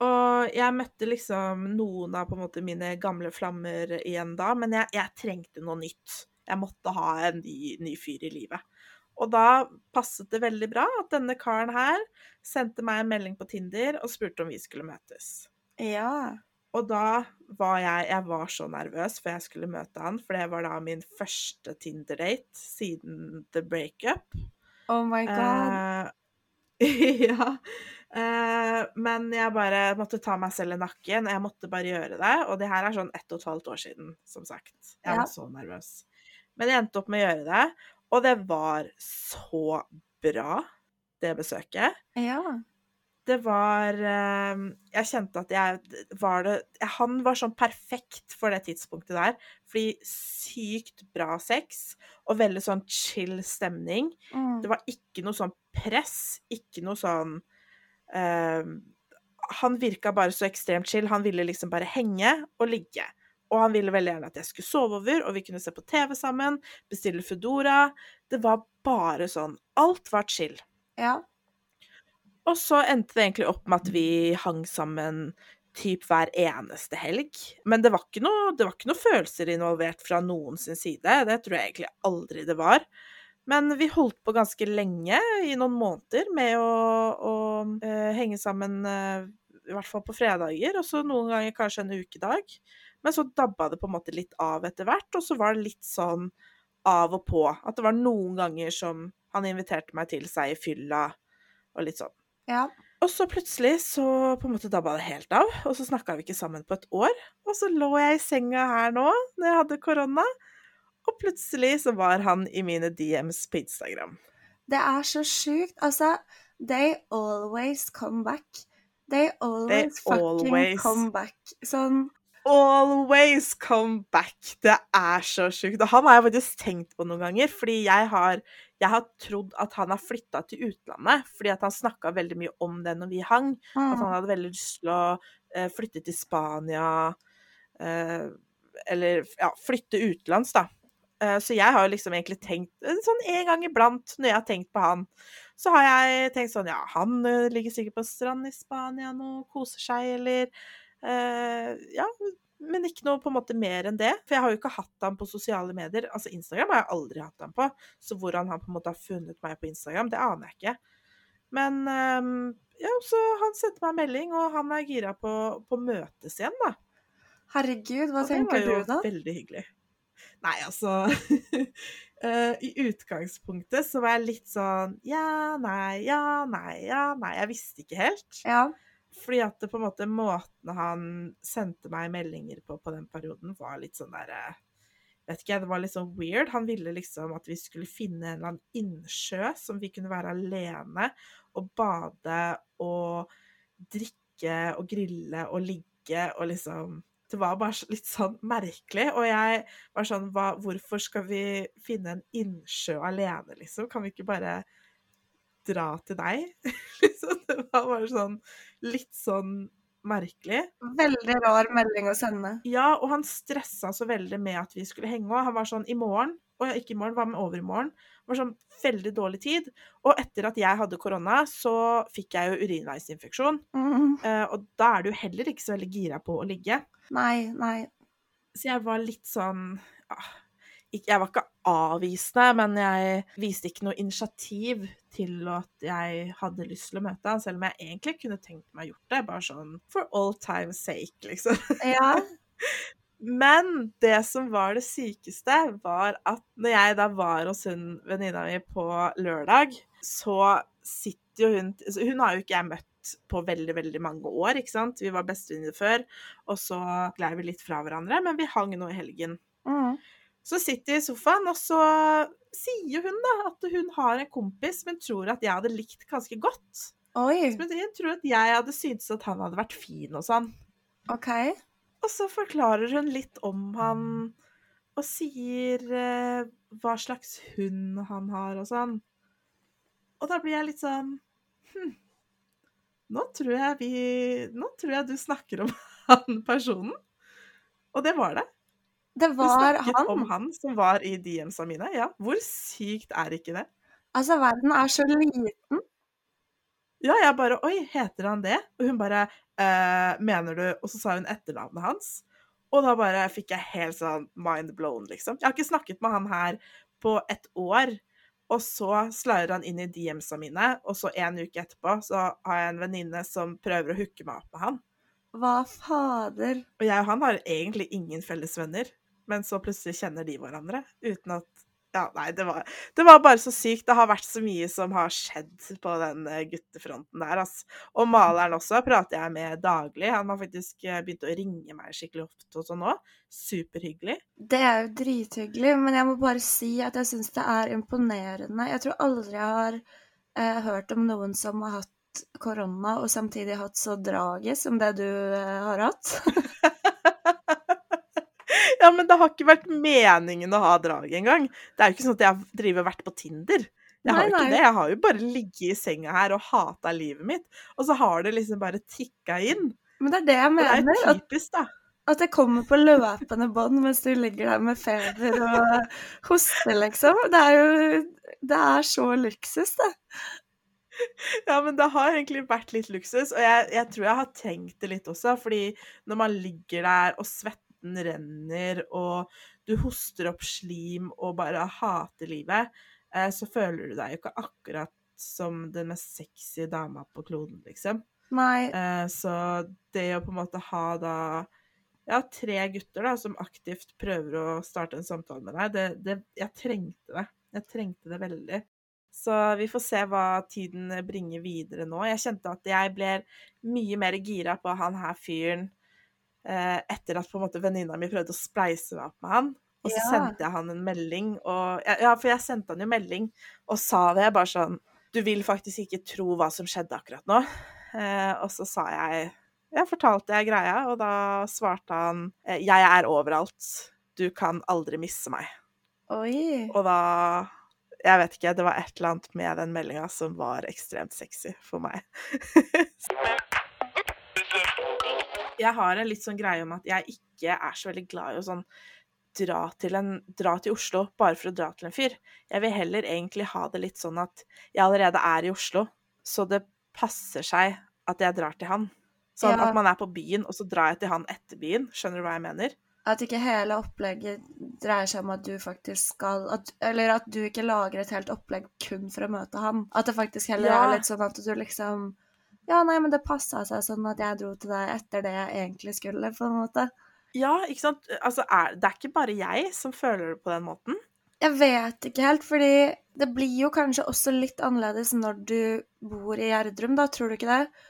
Og jeg møtte liksom noen av på en måte mine gamle flammer igjen da, men jeg, jeg trengte noe nytt. Jeg måtte ha en ny, ny fyr i livet. Og da passet det veldig bra at denne karen her sendte meg en melding på Tinder og spurte om vi skulle møtes. Ja. Og da var jeg Jeg var så nervøs før jeg skulle møte han, for det var da min første Tinder-date siden the breakup. Oh my god. Eh, ja. Eh, men jeg bare måtte ta meg selv i nakken, jeg måtte bare gjøre det. Og det her er sånn ett og et halvt år siden, som sagt. Jeg Ja. var så nervøs. Men jeg endte opp med å gjøre det, og det var så bra, det besøket. ja. Det var eh, Jeg kjente at jeg var det Han var sånn perfekt for det tidspunktet der. Fordi sykt bra sex og veldig sånn chill stemning. Mm. Det var ikke noe sånn press, ikke noe sånn eh, Han virka bare så ekstremt chill. Han ville liksom bare henge og ligge. Og han ville veldig gjerne at jeg skulle sove over, og vi kunne se på TV sammen, bestille Foodora. Det var bare sånn. Alt var chill. Ja. Og så endte det egentlig opp med at vi hang sammen typ hver eneste helg. Men det var ikke noe, var ikke noe følelser involvert fra noen sin side. Det tror jeg egentlig aldri det var. Men vi holdt på ganske lenge, i noen måneder, med å, å eh, henge sammen eh, i hvert fall på fredager, og så noen ganger kanskje en ukedag. Men så dabba det på en måte litt av etter hvert, og så var det litt sånn av og på. At det var noen ganger som han inviterte meg til seg i fylla, og litt sånn. Ja. Og så plutselig så på en måte dabba det helt av, og så snakka vi ikke sammen på et år. Og så lå jeg i senga her nå, når jeg hadde korona, og plutselig så var han i mine DMs på Instagram. Det er så sjukt. Altså, they always come back. They always fucking always- come back. Sånn Always come back! Det er så sjukt. Og han har jeg faktisk tenkt på noen ganger, fordi jeg har, jeg har trodd at han har flytta til utlandet. Fordi han snakka veldig mye om det når vi hang. At han mm. hadde veldig lyst til å eh, flytte til Spania. Eh, eller ja, flytte utenlands, da. Eh, så jeg har liksom egentlig tenkt eh, sånn en gang iblant når jeg har tenkt på han, så har jeg tenkt sånn Ja, han eh, ligger sikkert på strand i Spania nå, koser seg, eller Ja. Men ikke noe på en måte mer enn det. For jeg har jo ikke hatt han på sosiale medier. Altså Instagram har jeg aldri hatt han på. Så hvordan han på en måte har funnet meg på Instagram, det aner jeg ikke. Men ehm, ja, så han sendte meg en melding, og han er gira på, på møtes igjen, da. Herregud, hva Og det tenker var jo du da? veldig hyggelig. Nei, altså eh, I utgangspunktet så var jeg litt sånn ja, nei, ja, nei, ja, nei. Jeg visste ikke helt. Ja. Fordi at det på en måte måten han sendte meg meldinger på på den perioden, var litt sånn der eh, Vet ikke, det var litt sånn weird. Han ville liksom at vi skulle finne en eller annen innsjø som vi kunne være alene og bade og drikke og grille og ligge og liksom Det var bare litt sånn merkelig. Og jeg var sånn hva, Hvorfor skal vi finne en innsjø alene, liksom? Kan vi ikke bare dra til deg? liksom, det var bare sånn litt sånn merkelig. Veldig rar melding å sende. Ja, og han stressa så veldig med at vi skulle henge òg. Han var sånn i morgen, og ikke i morgen, hva med overmorgen? Det var sånn veldig dårlig tid. Og etter at jeg hadde korona, så fikk jeg jo urinveisinfeksjon. Mm. Og da er du heller ikke så veldig gira på å ligge. Nei, nei. Så jeg var litt sånn ah, Jeg var ikke avvisende, men jeg viste ikke noe initiativ til at jeg hadde lyst til å møte han, selv om jeg egentlig kunne tenkt meg å gjort det. Bare sånn for all time's sake, liksom. Ja. Men det som var det sykeste, var at når jeg da var hos hun venninna mi på lørdag, så sitter jo hun altså Hun har jo ikke jeg møtt på veldig, veldig mange år, ikke sant. Vi var bestevenninner før, og så glei vi litt fra hverandre, men vi hang nå i helgen. Mm. Så sitter vi i sofaen, og så sier hun da at hun har en kompis hun tror at jeg hadde likt ganske godt. Oi. Men hun tror at jeg hadde syntes at han hadde vært fin og sånn. OK. Og så forklarer hun litt om han, og sier eh, hva slags hund han har og sånn. Og da blir jeg litt sånn Hm. Nå tror jeg vi Nå tror jeg du snakker om han personen. Og det var det. Det Du snakket han. om han som var i DM-sa mine. Ja, hvor sykt er ikke det? Altså, verden er så liten. Ja, jeg bare Oi, heter han det? Og hun bare eh, Mener du Og så sa hun etternavnet hans. Og da bare fikk jeg helt sånn mind blown, liksom. Jeg har ikke snakket med han her på et år. Og så slaier han inn i DM-sa mine, og så en uke etterpå så har jeg en venninne som prøver å hooke meg opp med han. Hva fader? Og jeg og han har egentlig ingen felles venner, men så plutselig kjenner de hverandre uten at Ja, nei, det var, det var bare så sykt. Det har vært så mye som har skjedd på den eh, guttefronten der, altså. Og maleren også prater jeg med daglig. Han har faktisk eh, begynt å ringe meg skikkelig ofte og sånn òg. Superhyggelig. Det er jo drithyggelig, men jeg må bare si at jeg syns det er imponerende. Jeg tror aldri jeg har eh, hørt om noen som har hatt korona og samtidig hatt så draget som det du eh, har hatt. Ja, men det har ikke vært meningen å ha drag engang. Det er jo ikke sånn at jeg driver og vært på Tinder. Jeg har Nei, jo ikke det. Jeg har jo bare ligget i senga her og hata livet mitt. Og så har det liksom bare tikka inn. Men det er det jeg mener. det er typisk, da. at jeg kommer på løpende bånd mens du ligger der med feber og hoster, liksom. Det er jo Det er så luksus, det. Ja, men det har egentlig vært litt luksus, og jeg, jeg tror jeg har trengt det litt også, fordi når man ligger der, og svetten renner, og du hoster opp slim og bare hater livet, eh, så føler du deg jo ikke akkurat som den mest sexy dama på kloden, liksom. Nei. Eh, så det å på en måte ha da ja, tre gutter da, som aktivt prøver å starte en samtale med deg, det, det, jeg trengte det. Jeg trengte det veldig. Så vi får se hva tiden bringer videre nå. Jeg kjente at jeg ble mye mer gira på han her fyren etter at på en måte venninna mi prøvde å spleise meg opp med han. Og så Ja. sendte jeg han en melding, og, ja, ja, for jeg sendte han jo melding og sa det bare sånn Du vil faktisk ikke tro hva som skjedde akkurat nå. Eh, og så sa jeg Jeg fortalte jeg greia, og da svarte han eh, Jeg er overalt. Du kan aldri misse meg. Oi. Og da Jeg vet ikke, det var et eller annet med den meldinga som var ekstremt sexy for meg. jeg har en litt sånn greie om at jeg ikke er så veldig glad i å sånn dra til, en, dra til Oslo bare for å dra til en fyr. Jeg vil heller egentlig ha det litt sånn at jeg allerede er i Oslo, så det passer seg at jeg drar til han. Sånn Ja. at man er på byen, og så drar jeg til han etter byen. Skjønner du hva jeg mener? At ikke hele opplegget dreier seg om at du faktisk skal at, Eller at du ikke lager et helt opplegg kun for å møte han. At det faktisk heller Ja. er litt sånn at du liksom Ja, nei, men det passa seg sånn at jeg dro til deg etter det jeg egentlig skulle, på en måte. Ja, ikke sant. Altså, er, det er ikke bare jeg som føler det på den måten. Jeg vet ikke helt, fordi det blir jo kanskje også litt annerledes når du bor i Gjerdrum, da, tror du ikke det?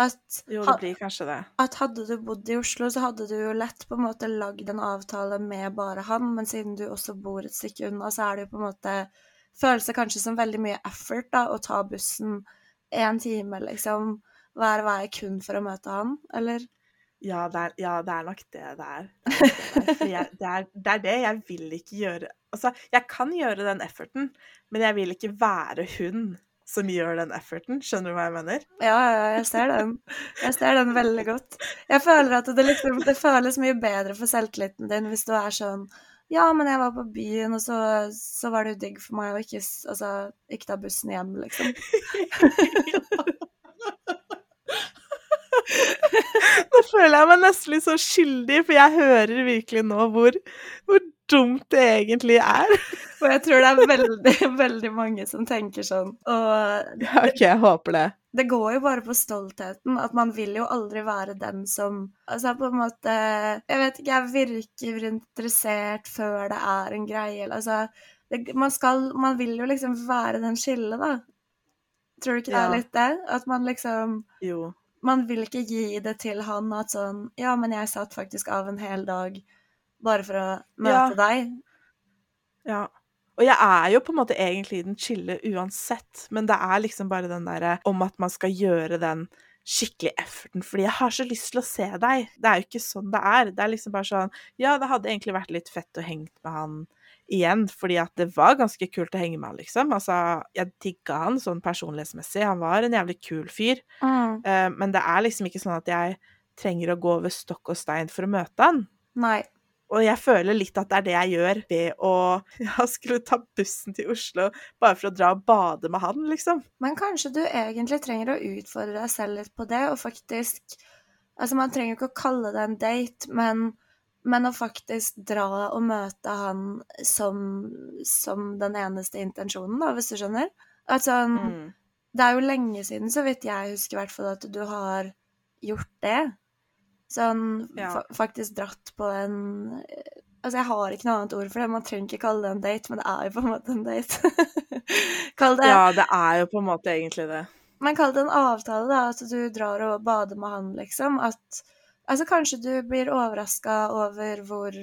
At, Jo, det blir kanskje det. at hadde du bodd i Oslo, så hadde du jo lett på en måte lagd en avtale med bare han, men siden du også bor et stykke unna, så er det jo på en måte Føles det kanskje som veldig mye effort da, å ta bussen én time, liksom, hver vei kun for å møte han, eller? Ja, det er, ja, det er nok det det er. Det jeg, det, er, det er det jeg vil ikke gjøre. Altså, jeg kan gjøre den efforten, men jeg vil ikke være hun som gjør den efforten. Skjønner du hva jeg mener? Ja, ja, jeg ser den. Jeg ser den veldig godt. Jeg føler at det, liksom, det føles mye bedre for selvtilliten din hvis du er sånn Ja, men jeg var på byen, og så, så var det jo digg for meg å ikke, altså, ikke ta bussen hjem, liksom. Nå føler jeg meg nesten litt så skyldig, for jeg hører virkelig nå hvor, hvor dumt det egentlig er. Og jeg tror det er veldig, veldig mange som tenker sånn. Og Ja, OK, jeg håper det. det går jo bare på stoltheten. At man vil jo aldri være den som Altså på en måte Jeg vet ikke, jeg virker interessert før det er en greie, eller altså det, man skal Man vil jo liksom være den skille, da. Tror du ikke det Ja. er litt det? At man liksom Jo. Man vil ikke gi det til han at sånn Ja, men jeg satt faktisk av en hel dag bare for å møte Ja. deg. Ja. Og jeg er jo på en måte egentlig den chille uansett, men det er liksom bare den derre om at man skal gjøre den skikkelig efforten, fordi jeg har så lyst til å se deg. Det er jo ikke sånn det er. Det er liksom bare sånn Ja, det hadde egentlig vært litt fett å henge med han igjen, fordi at det var ganske kult å henge med han, liksom. Altså, jeg digga han sånn personlighetsmessig. Han var en jævlig kul fyr. Mm. Uh, men det er liksom ikke sånn at jeg trenger å gå over stokk og stein for å møte han. Nei. Og jeg føler litt at det er det jeg gjør ved å ja, skulle ta bussen til Oslo bare for å dra og bade med han, liksom. Men kanskje du egentlig trenger å utfordre deg selv litt på det, og faktisk Altså, man trenger ikke å kalle det en date, men, men å faktisk dra og møte han som, som den eneste intensjonen, da, hvis du skjønner? At sånn Mm. Det er jo lenge siden, så vidt jeg husker, hvert fall, at du har gjort det. Sånn Ja. fa faktisk dratt på en Altså, jeg har ikke noe annet ord for det. Man trenger ikke kalle det en date, men det er jo på en måte en date. Kall det Ja, det er jo på en måte egentlig det. Men kall det en avtale, da. At du drar og bader med han, liksom. At Altså, kanskje du blir overraska over hvor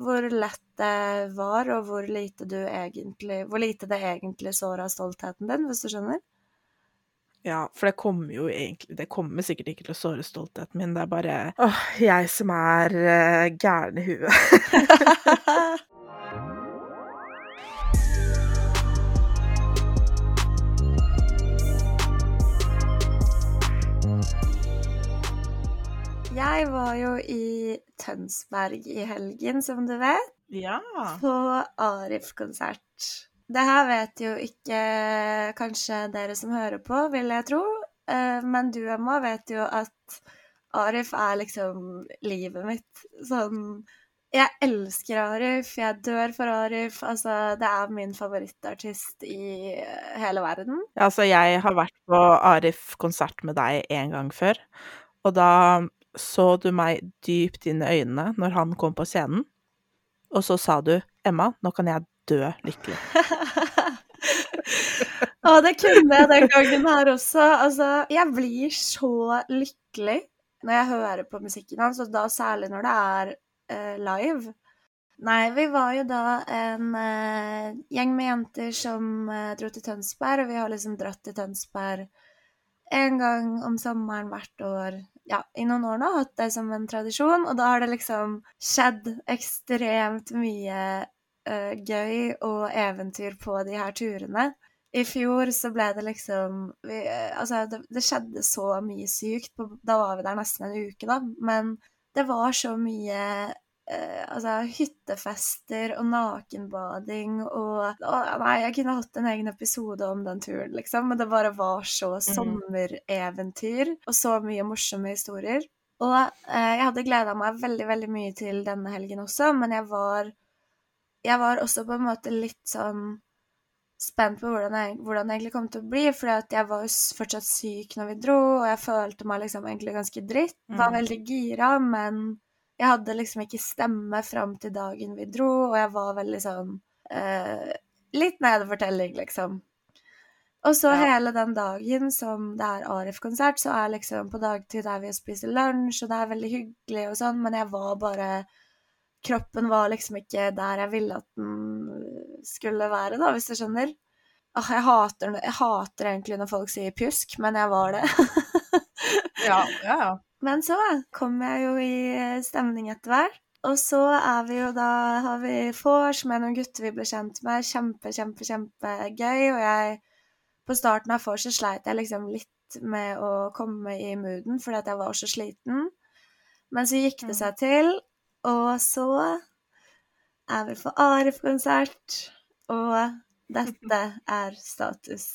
hvor lett det var, og hvor lite du egentlig Hvor lite det egentlig sår av stoltheten din, hvis du skjønner? Ja, for det kommer jo egentlig Det kommer sikkert ikke til å såre stoltheten min, det er bare åh, jeg som er uh, gæren i huet. Jeg var jo i Tønsberg i helgen, som du vet, Ja. på Arif-konsert. Det her vet jo ikke kanskje dere som hører på, vil jeg tro. Eh, Men du, Emma, vet jo at Arif er liksom livet mitt. Sånn Jeg elsker Arif, jeg dør for Arif. Altså, det er min favorittartist i eh, hele verden. Ja, Altså, jeg har vært på Arif-konsert med deg en gang før, og da så du meg dypt inn i øynene når han kom på scenen, og så sa du 'Emma, nå kan jeg dø lykkelig'. Å, det kunne jeg den gangen her også. Altså, jeg blir så lykkelig når jeg hører på musikken hans, og da særlig når det er uh, live. Nei, vi var jo da en uh, gjeng med jenter som uh, dro til Tønsberg, og vi har liksom dratt til Tønsberg en gang om sommeren hvert år. Ja, i noen år nå, hatt det som en tradisjon, og da har det liksom skjedd ekstremt mye eh, gøy og eventyr på de her turene. I fjor så ble det liksom vi, eh, Altså, det, det skjedde så mye sykt. På, da var vi der nesten en uke, da. Men det var så mye eh, Altså, hyttefester og nakenbading og å, Nei, jeg kunne hatt en egen episode om den turen, liksom. Men det bare var så sommereventyr og så mye morsomme historier. Og eh, jeg hadde gleda meg veldig, veldig mye til denne helgen også, men jeg var Jeg var også på en måte litt sånn spent på hvordan, jeg, hvordan det egentlig kom til å bli, for jeg var jo fortsatt syk når vi dro, og jeg følte meg liksom egentlig ganske dritt. Var Mm. veldig gira, men jeg hadde liksom ikke stemme fram til dagen vi dro, og jeg var veldig sånn eh, Litt nedefortelling, liksom. Og så Ja. hele den dagen som det er Arif-konsert, så er liksom på dagtid der vi spiser lunsj, og det er veldig hyggelig og sånn, men jeg var bare Kroppen var liksom ikke der jeg ville at den skulle være, da, hvis du skjønner. Åh, jeg hater, jeg hater egentlig når folk sier pjusk, men jeg var det. Ja, ja, ja. Men så kom jeg jo i stemning etter hvert. Og så er vi jo da har vi vors med noen gutter vi ble kjent med. Kjempe, kjempe, kjempegøy. Og jeg På starten av vorset sleit jeg liksom litt med å komme i mooden fordi at jeg var så sliten. Men så gikk det seg til, og så er vi på ARF-konsert, og dette er status.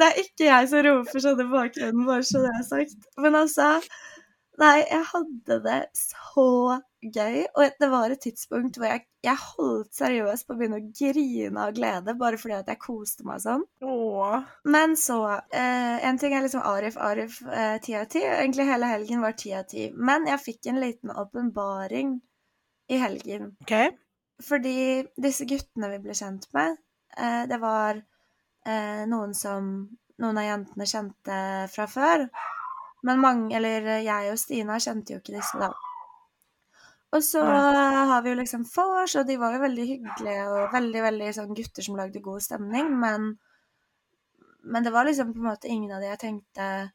Det er ikke jeg som roper sånn i bakgrunnen, bare så det er sagt. Men altså Nei, jeg hadde det så gøy. Og det var et tidspunkt hvor jeg, jeg holdt seriøst på å begynne å grine av glede bare fordi at jeg koste meg sånn. Åh. Men så eh, En ting er liksom Arif, Arif eh, ti av ti. Egentlig hele helgen var ti av ti. Men jeg fikk en liten åpenbaring i helgen. Okay. Fordi disse guttene vi ble kjent med, eh, det var eh, noen som noen av jentene kjente fra før. Men mange, eller jeg og Stina kjente jo ikke disse, da. Og så har vi jo liksom vors, og de var jo veldig hyggelige og veldig, veldig sånn gutter som lagde god stemning, men Men det var liksom på en måte ingen av de jeg tenkte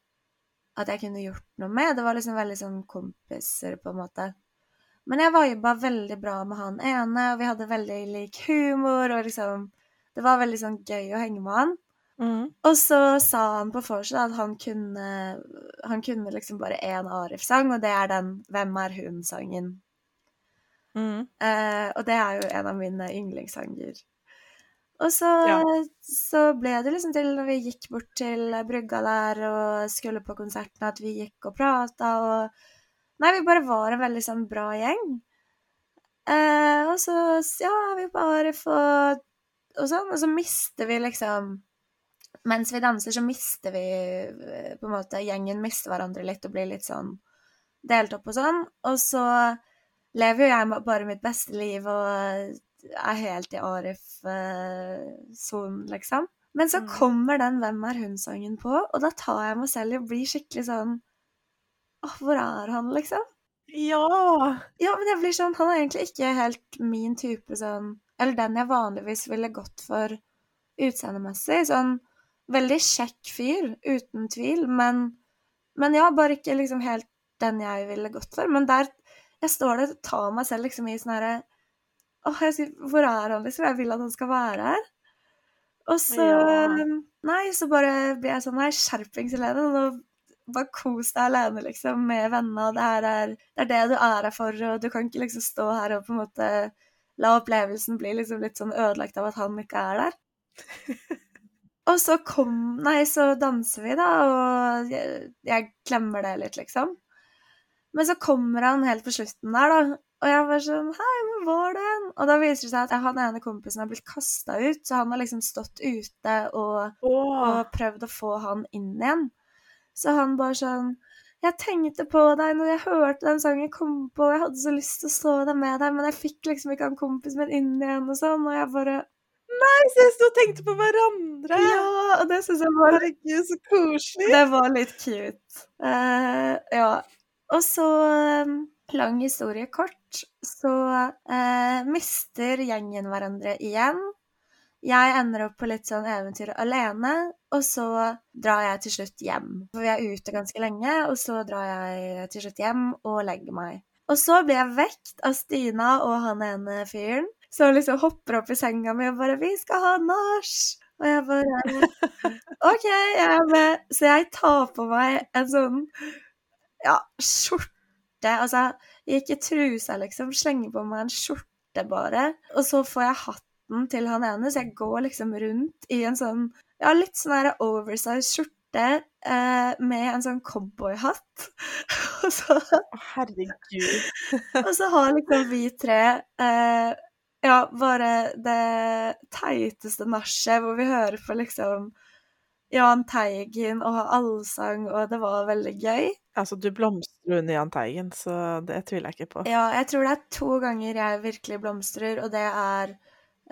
at jeg kunne gjort noe med. Det var liksom veldig sånn kompiser, på en måte. Men jeg viba veldig bra med han ene, og vi hadde veldig lik humor, og liksom Det var veldig sånn gøy å henge med han. Mm. Og så sa han på vorset at han kunne, han kunne liksom bare én Arif-sang, og det er den 'Hvem er hun?'-sangen. Mm. Eh, og det er jo en av mine yndlingssanger. Og så, Ja. så ble det liksom til når vi gikk bort til brygga der og skulle på konserten, at vi gikk og prata og Nei, vi bare var en veldig sånn bra gjeng. Eh, og så ja, vi bare får og, og sånn, og så mister vi liksom Mens vi danser, så mister vi eh, på en måte Gjengen mister hverandre litt og blir litt sånn delt opp og sånn. Og så lever jo jeg bare mitt beste liv og er helt i Arif-sonen, liksom. Men så Mm. kommer den 'Hvem er hun?'-sangen på, og da tar jeg meg selv i å bli skikkelig sånn Åh, hvor er han, liksom? Ja. Ja, men jeg blir sånn Han er egentlig ikke helt min type sånn Eller den jeg vanligvis ville gått for utseendemessig. Sånn veldig kjekk fyr, uten tvil, men Men ja, bare ikke liksom helt den jeg ville gått for. Men der Jeg står der og tar meg selv liksom i sånn herre Åh, jeg sier, hvor er han, liksom? Jeg vil at han skal være her. Og så Ja. Nei, så bare blir jeg sånn Nei, skjerpings, Helene. Nå bare kos deg alene, liksom, med vennene, det her er det er det du er her for, og du kan ikke liksom stå her og på en måte la opplevelsen bli liksom litt sånn ødelagt av at han ikke er der. Og så kom Nei, så danser vi, da, og jeg, jeg glemmer det litt, liksom. Men så kommer han helt på slutten der, da, og jeg var sånn Hei, hvor var den? Og da viser det seg at han ene kompisen har blitt kasta ut, så han har liksom stått ute og oh. og prøvd å få han inn igjen. Så han bare sånn Jeg tenkte på deg når jeg hørte den sangen komme på, og jeg hadde så lyst til å stå der med deg, men jeg fikk liksom ikke han kompisen min inn igjen og sånn, og jeg bare Nei, så jeg sto og tenkte på hverandre. Ja! Og det syns jeg var Herregud, så koselig. Det var litt cute. Uh, ja. Og så eh, Lang historie kort, så eh, mister gjengen hverandre igjen. Jeg ender opp på litt sånn eventyr alene, og så drar jeg til slutt hjem. For vi er ute ganske lenge, og så drar jeg til slutt hjem og legger meg. Og så blir jeg vekt av Stina og han ene fyren, som liksom hopper opp i senga mi og bare 'Vi skal ha nach!' Og jeg bare OK, jeg er med. Så jeg tar på meg en sånn ja, skjorte. Altså, ikke trusa, liksom. Slenger på meg en skjorte, bare. Og så får jeg hatten til han ene, så jeg går liksom rundt i en sånn ja, litt sånn her oversized skjorte eh, med en sånn cowboyhatt. og så herregud. Og så har liksom vi tre eh, ja, bare det teiteste nachet hvor vi hører på liksom Jahn Teigen og allsang, og det var veldig gøy. Altså, du blomstrer under Jahn Teigen, så det tviler jeg ikke på. Ja, jeg tror det er to ganger jeg virkelig blomstrer, og det er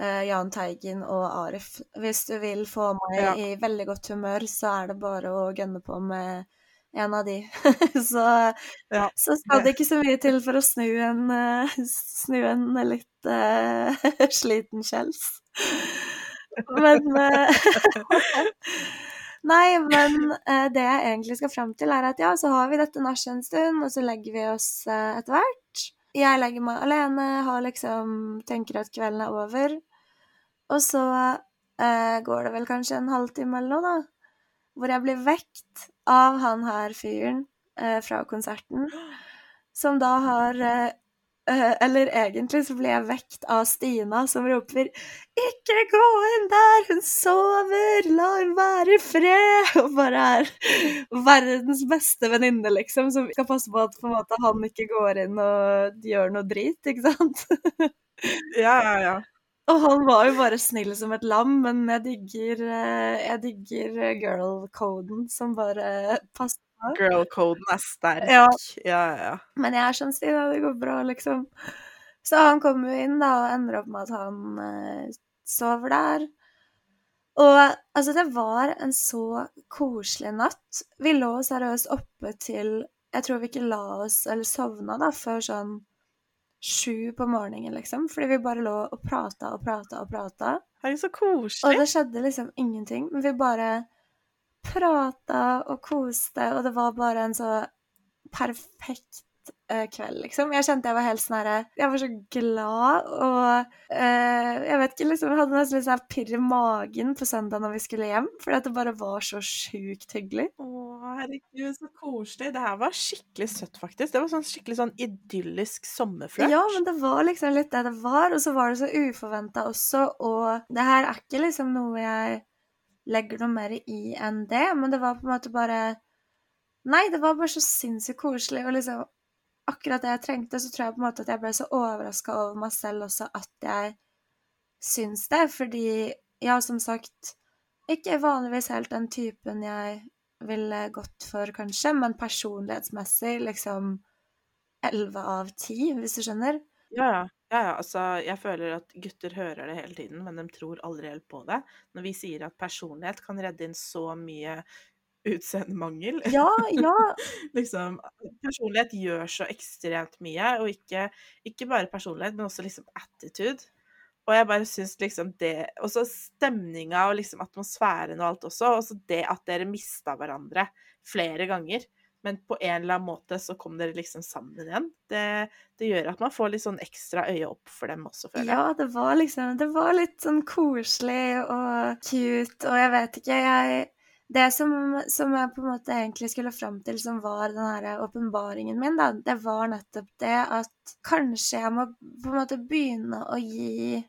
uh, Jahn Teigen og Arif. Hvis du vil få meg Ja. i veldig godt humør, så er det bare å gønne på med en av de. så, Ja, så skal det- ikke så mye til for å snu en, uh, snu en litt uh, sliten Kjels. Men eh, Nei, men eh, det jeg egentlig skal fram til, er at ja, så har vi dette nachet en stund, og så legger vi oss eh, etter hvert. Jeg legger meg alene, har liksom tenker at kvelden er over. Og så eh, går det vel kanskje en halvtime eller noe, da, hvor jeg blir vekt av han her fyren eh, fra konserten, som da har eh, Eller egentlig så blir jeg vekt av Stina, som roper 'Ikke gå inn der, hun sover, la hun være i fred', og bare er verdens beste venninne, liksom, som skal passe på at på måte, han ikke går inn og gjør noe drit, ikke sant? ja, ja. ja. Og han var jo bare snill som et lam, men jeg digger, eh, jeg digger eh, girl-koden som bare passer på. Girl-koden er sterk. Ja. ja, ja. ja. Men jeg er sånn Stina, det går bra, liksom. Så han kommer jo inn, da, og ender opp med at han eh, sover der. Og altså, det var en så koselig natt. Vi lå seriøst oppe til Jeg tror vi ikke la oss, eller sovna, da, før sånn sju på morgenen, liksom. Fordi vi bare lå og prata og prata og prata. Herregud, så koselig. Og det skjedde liksom ingenting. Men vi bare prata og koste, og det var bare en så perfekt eh, kveld, liksom. Jeg kjente jeg var helt sånn herre Jeg var så glad, og uh, jeg vet ikke, liksom Jeg hadde nesten litt sånn pirr i magen på søndag når vi skulle hjem, fordi at det bare var så sjukt hyggelig. Å, herregud, så koselig. Det her var skikkelig søtt, faktisk. Det var sånn skikkelig sånn idyllisk sommerflørt. Ja, men det var liksom litt det det var, og så var det så uforventa også, og det her er ikke liksom noe jeg legger noe mer i enn det, men det var på en måte bare Nei, det var bare så sinnssykt koselig, og liksom akkurat det jeg trengte, så tror jeg på en måte at jeg ble så overraska over meg selv også at jeg syns det, fordi ja, som sagt, ikke vanligvis helt den typen jeg ville gått for, kanskje, men personlighetsmessig liksom 11 av 10, hvis du skjønner. Ja, ja. Ja, ja. Altså, jeg føler at gutter hører det hele tiden, men de tror aldri helt på det. Når vi sier at personlighet kan redde inn så mye utseendemangel. Ja, ja. liksom, personlighet gjør så ekstremt mye, og ikke, ikke bare personlighet, men også liksom attitude. Og jeg bare syns liksom det Og så stemninga og liksom atmosfæren og alt også. Og så det at dere mista hverandre flere ganger. Men på en eller annen måte så kom dere liksom sammen igjen. Det, det gjør at man får litt sånn ekstra øye opp for dem også, føler jeg. Ja, det var liksom Det var litt sånn koselig og cute, og jeg vet ikke, jeg Det som, som jeg på en måte egentlig skulle fram til, som var den her åpenbaringen min, da, det var nettopp det at kanskje jeg må på en måte begynne å gi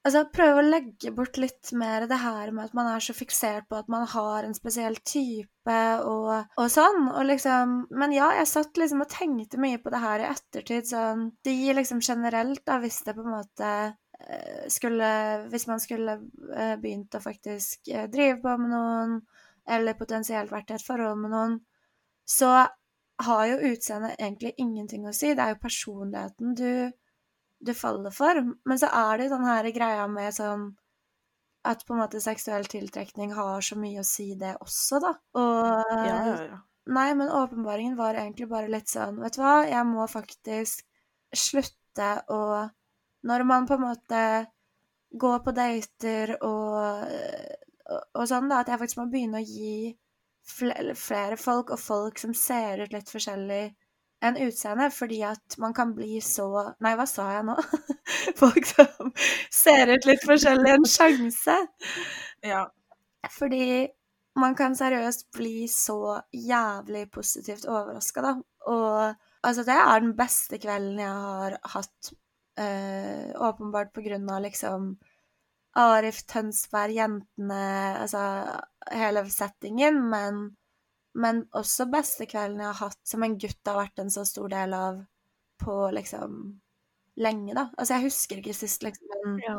Altså prøve å legge bort litt mer det her med at man er så fiksert på at man har en spesiell type og, og sånn. Og liksom Men ja, jeg satt liksom og tenkte mye på det her i ettertid, sånn De liksom generelt, da, hvis det på en måte eh, skulle Hvis man skulle eh, begynt å faktisk eh, drive på med noen, eller potensielt vært i et forhold med noen, så har jo utseendet egentlig ingenting å si. Det er jo personligheten du du faller for. Men så er det jo den her greia med sånn at på en måte seksuell tiltrekning har så mye å si, det også, da. Og Ja, ja, ja. Nei, men åpenbaringen var egentlig bare litt sånn Vet du hva, jeg må faktisk slutte å Når man på en måte går på dater og, og, og sånn, da, at jeg faktisk må begynne å gi flere, flere folk, og folk som ser ut litt forskjellig enn utseende, fordi at man kan bli så Nei, hva sa jeg nå? folk som ser ut litt forskjellig, en sjanse. ja. Fordi man kan seriøst bli så jævlig positivt overraska, da. Og altså, det er den beste kvelden jeg har hatt øh, åpenbart på grunn av liksom Arif, Tønsberg, jentene, altså hele settingen, men, men også beste kvelden jeg har hatt som en gutt har vært en så stor del av på liksom lenge, da. Altså jeg husker ikke sist liksom en, Ja.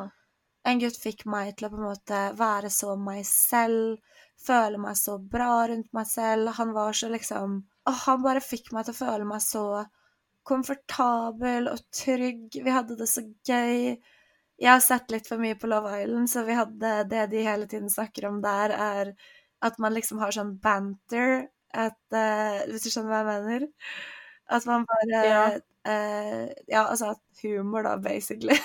en gutt fikk meg til å på en måte være så meg selv, føle meg så bra rundt meg selv. Han var så liksom Åh, han bare fikk meg til å føle meg så komfortabel og trygg. Vi hadde det så gøy. Jeg har sett litt for mye på Love Island, så vi hadde det de hele tiden snakker om der, er at man liksom har sånn banter. At, uh, hvis du skjønner hva jeg mener? At man bare Ja. Uh, ja, altså humor, da, basically.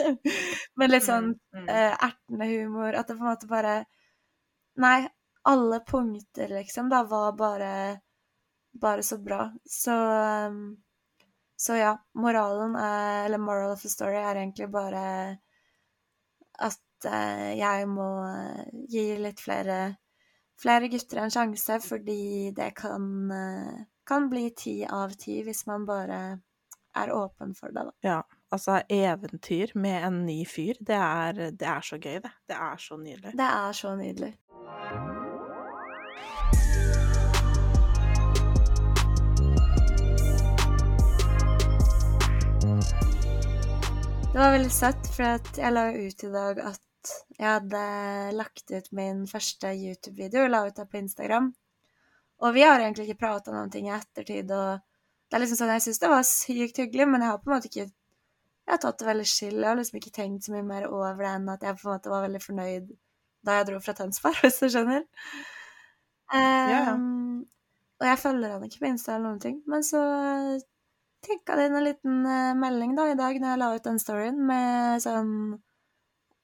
Men litt sånn uh, ertende humor. At det på en måte bare Nei, alle punkter, liksom, da, var bare bare så bra. Så um, Så ja, moralen er Eller moral of the story er egentlig bare at uh, jeg må gi litt flere flere gutter en sjanse, fordi det kan, eh, kan bli ti av ti hvis man bare er åpen for det, da. Ja, altså eventyr med en ny fyr, det er, det er så gøy, det. Det er så nydelig. Det er så nydelig. Det var veldig søtt, for jeg la ut i dag at jeg hadde lagt ut min første YouTube-video, la ut det på Instagram. Og vi har egentlig ikke prata noen ting i ettertid, og det er liksom sånn, jeg syns det var sykt hyggelig, men jeg har på en måte ikke Jeg har tatt det veldig chill, jeg har liksom ikke tenkt så mye mer over det enn at jeg på en måte var veldig fornøyd da jeg dro fra Tønsberg, hvis du skjønner. Um, og jeg følger han ikke på Insta eller noen ting, men så tikka det inn en liten eh, melding da i dag når jeg la ut den storyen med sånn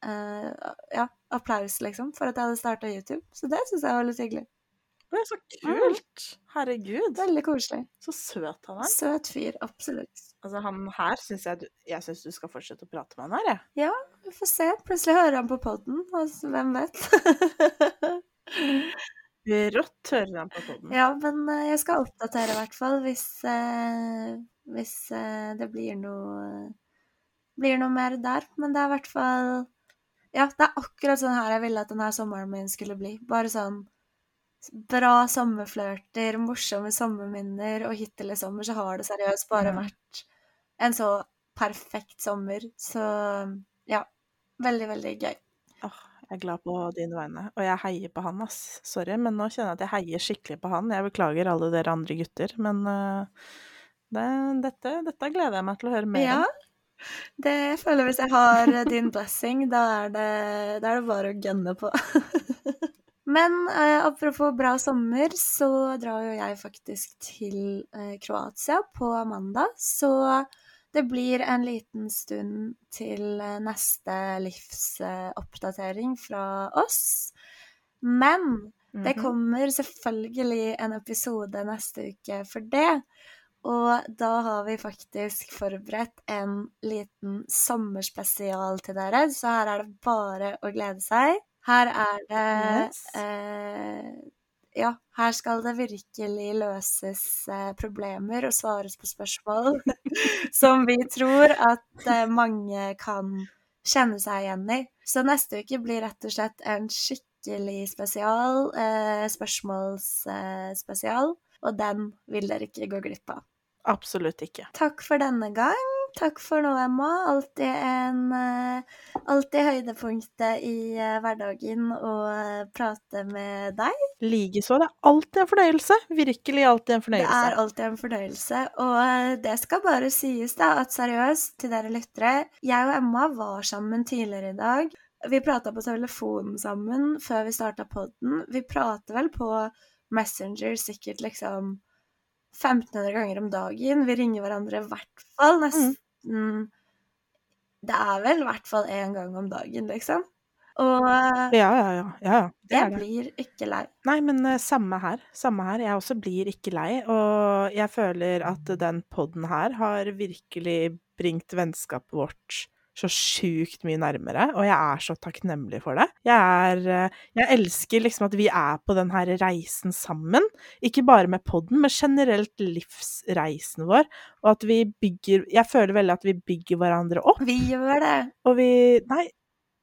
eh, ja, applaus, liksom, for at jeg hadde starta YouTube. Så det syns jeg var litt hyggelig. Det er så kult! Herregud, Veldig koselig. så søt han er. Søt fyr, absolutt. Altså, han her syns jeg du Jeg syns du skal fortsette å prate med han her, jeg. Vi får se. Plutselig hører han på poden, altså, hvem vet? Rått hører han på poden. ja, men eh, jeg skal oppdatere i hvert fall hvis, eh, hvis eh, det blir noe blir noe mer der. Men det er i hvert fall Ja, det er akkurat sånn her jeg ville at denne sommeren min skulle bli. Bare sånn bra sommerflørter, morsomme sommerminner, og hittil i sommer så har det seriøst bare vært en så perfekt sommer. Så ja, veldig, veldig gøy. Åh, jeg er glad på dine vegne. Og jeg heier på han, ass. Sorry, men nå kjenner jeg at jeg heier skikkelig på han. Jeg beklager alle dere andre gutter, men uh, det, dette, dette gleder jeg meg til å høre mer Ja, om. Det jeg føler hvis jeg har din blessing, da er det, da er det bare å gønne på. Men eh, apropos bra sommer, så drar jo jeg faktisk til eh, Kroatia på mandag. Så det blir en liten stund til eh, neste livsoppdatering fra oss. Men det Mhm. kommer selvfølgelig en episode neste uke for det. Og da har vi faktisk forberedt en liten sommerspesial til dere, så her er det bare å glede seg. Her er det Yes. eh, Ja, her skal det virkelig løses eh, problemer og svares på spørsmål som vi tror at eh, mange kan kjenne seg igjen i. Så neste uke blir rett og slett en skikkelig spesial, eh, spørsmålsspesial, og den vil dere ikke gå glipp av. Absolutt ikke. Takk for denne gang. Takk for nå, Emma. Alltid en eh, Alltid høydepunktet i eh, hverdagen å eh, prate med deg. Likeså. Det er alltid en fornøyelse. Virkelig alltid en fornøyelse. Det er alltid en fornøyelse. Og det skal bare sies, da, at seriøst, til dere lyttere Jeg og Emma var sammen tidligere i dag. Vi prata på telefonen sammen før vi starta podden. Vi prater vel på Messenger sikkert liksom 1500 ganger om dagen. Vi ringer hverandre i hvert fall nesten Det er vel i hvert fall én gang om dagen, liksom. Og Ja, ja, ja. ja, ja. Jeg blir ikke lei. Nei, men uh, samme her. Samme her. Jeg også blir ikke lei. Og jeg føler at den podden her har virkelig bringt vennskapet vårt så sjukt mye nærmere, og jeg er så takknemlig for det. Jeg er eh, Jeg elsker liksom at vi er på den her reisen sammen. Ikke bare med podden, men generelt livsreisen vår. Og at vi bygger Jeg føler veldig at vi bygger hverandre opp. Vi gjør det. Og vi Nei,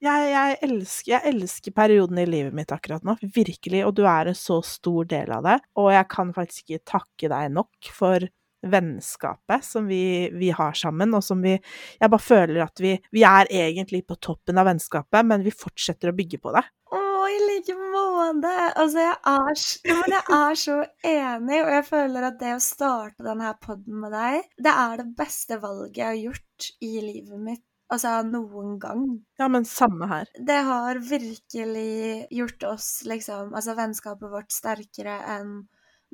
jeg, jeg, elsker, jeg elsker perioden i livet mitt akkurat nå, virkelig, og du er en så stor del av det. Og jeg kan faktisk ikke takke deg nok for vennskapet som vi, vi, har sammen, og som vi Jeg bare føler at vi, vi er egentlig på toppen av vennskapet, men vi fortsetter å bygge på det. Å, i like måte! Altså, jeg er, men jeg er så enig, og jeg føler at det å starte denne poden med deg, det er det beste valget jeg har gjort i livet mitt. Altså noen gang. Ja, men samme her. Det har virkelig gjort oss, liksom, altså vennskapet vårt sterkere enn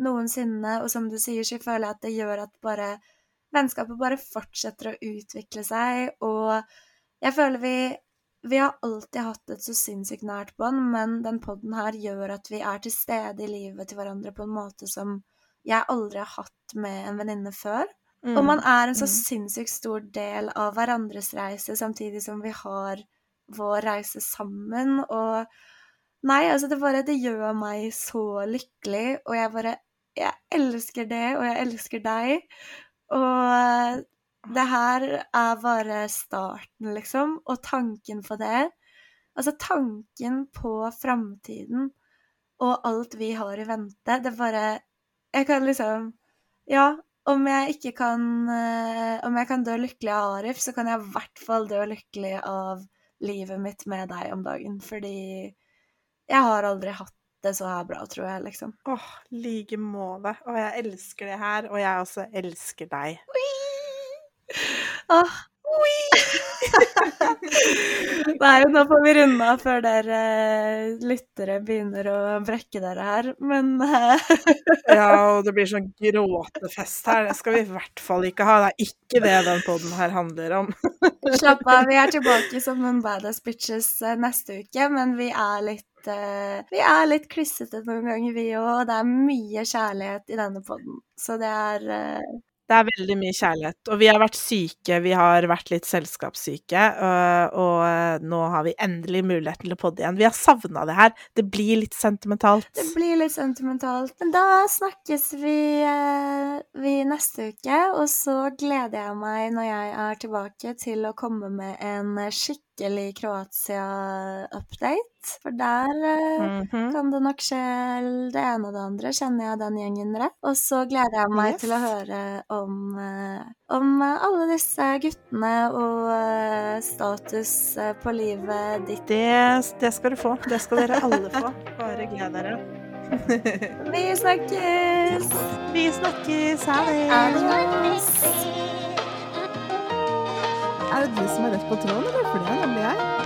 noensinne. Og som du sier, så føler jeg at det gjør at bare vennskapet bare fortsetter å utvikle seg. Og jeg føler vi vi har alltid hatt et så sinnssykt nært bånd, men den poden her gjør at vi er til stede i livet til hverandre på en måte som jeg aldri har hatt med en venninne før. Mm. Og man er en så mm. sinnssykt stor del av hverandres reise, samtidig som vi har vår reise sammen. Og Nei, altså det bare Det gjør meg så lykkelig, og jeg bare Jeg elsker det, og jeg elsker deg. Og det her er bare starten, liksom. Og tanken på det Altså tanken på framtiden og alt vi har i vente, det bare Jeg kan liksom Ja, om jeg ikke kan uh, Om jeg kan dø lykkelig av Arif, så kan jeg i hvert fall dø lykkelig av livet mitt med deg om dagen, fordi jeg har aldri hatt det så her bra, tror jeg, liksom. Åh, like måte. Og jeg elsker det her, og jeg også elsker deg. Åh, Nei, nå får vi runde av før dere lyttere begynner å brekke dere her, men Ja, og det blir sånn gråtefest her. Det skal vi i hvert fall ikke ha. Det er ikke det den poden her handler om. Slapp av, vi er tilbake som en badass bitches eh, neste uke, men vi er litt vi er litt klissete noen ganger, vi òg, og det er mye kjærlighet i denne poden. Så det er det er veldig mye kjærlighet. Og vi har vært syke, vi har vært litt selskapssyke, og, og nå har vi endelig mulighet til å podde igjen. Vi har savna det her. Det blir litt sentimentalt. Det blir litt sentimentalt. Men da snakkes vi, vi neste uke, og så gleder jeg meg når jeg er tilbake til å komme med en skikkelig skikkelig Kroatia-update. For der mm -hmm. kan det nok skje det ene og det andre, kjenner jeg den gjengen rett. Og så gleder jeg meg yes. til å høre om, uh, om alle disse guttene og status på livet ditt. Det, det skal du få. Det skal dere alle få. Bare gled dere. Vi snakkes! Vi snakkes. Ha det. Er det du som er rett på tråden, eller? For det er nemlig jeg.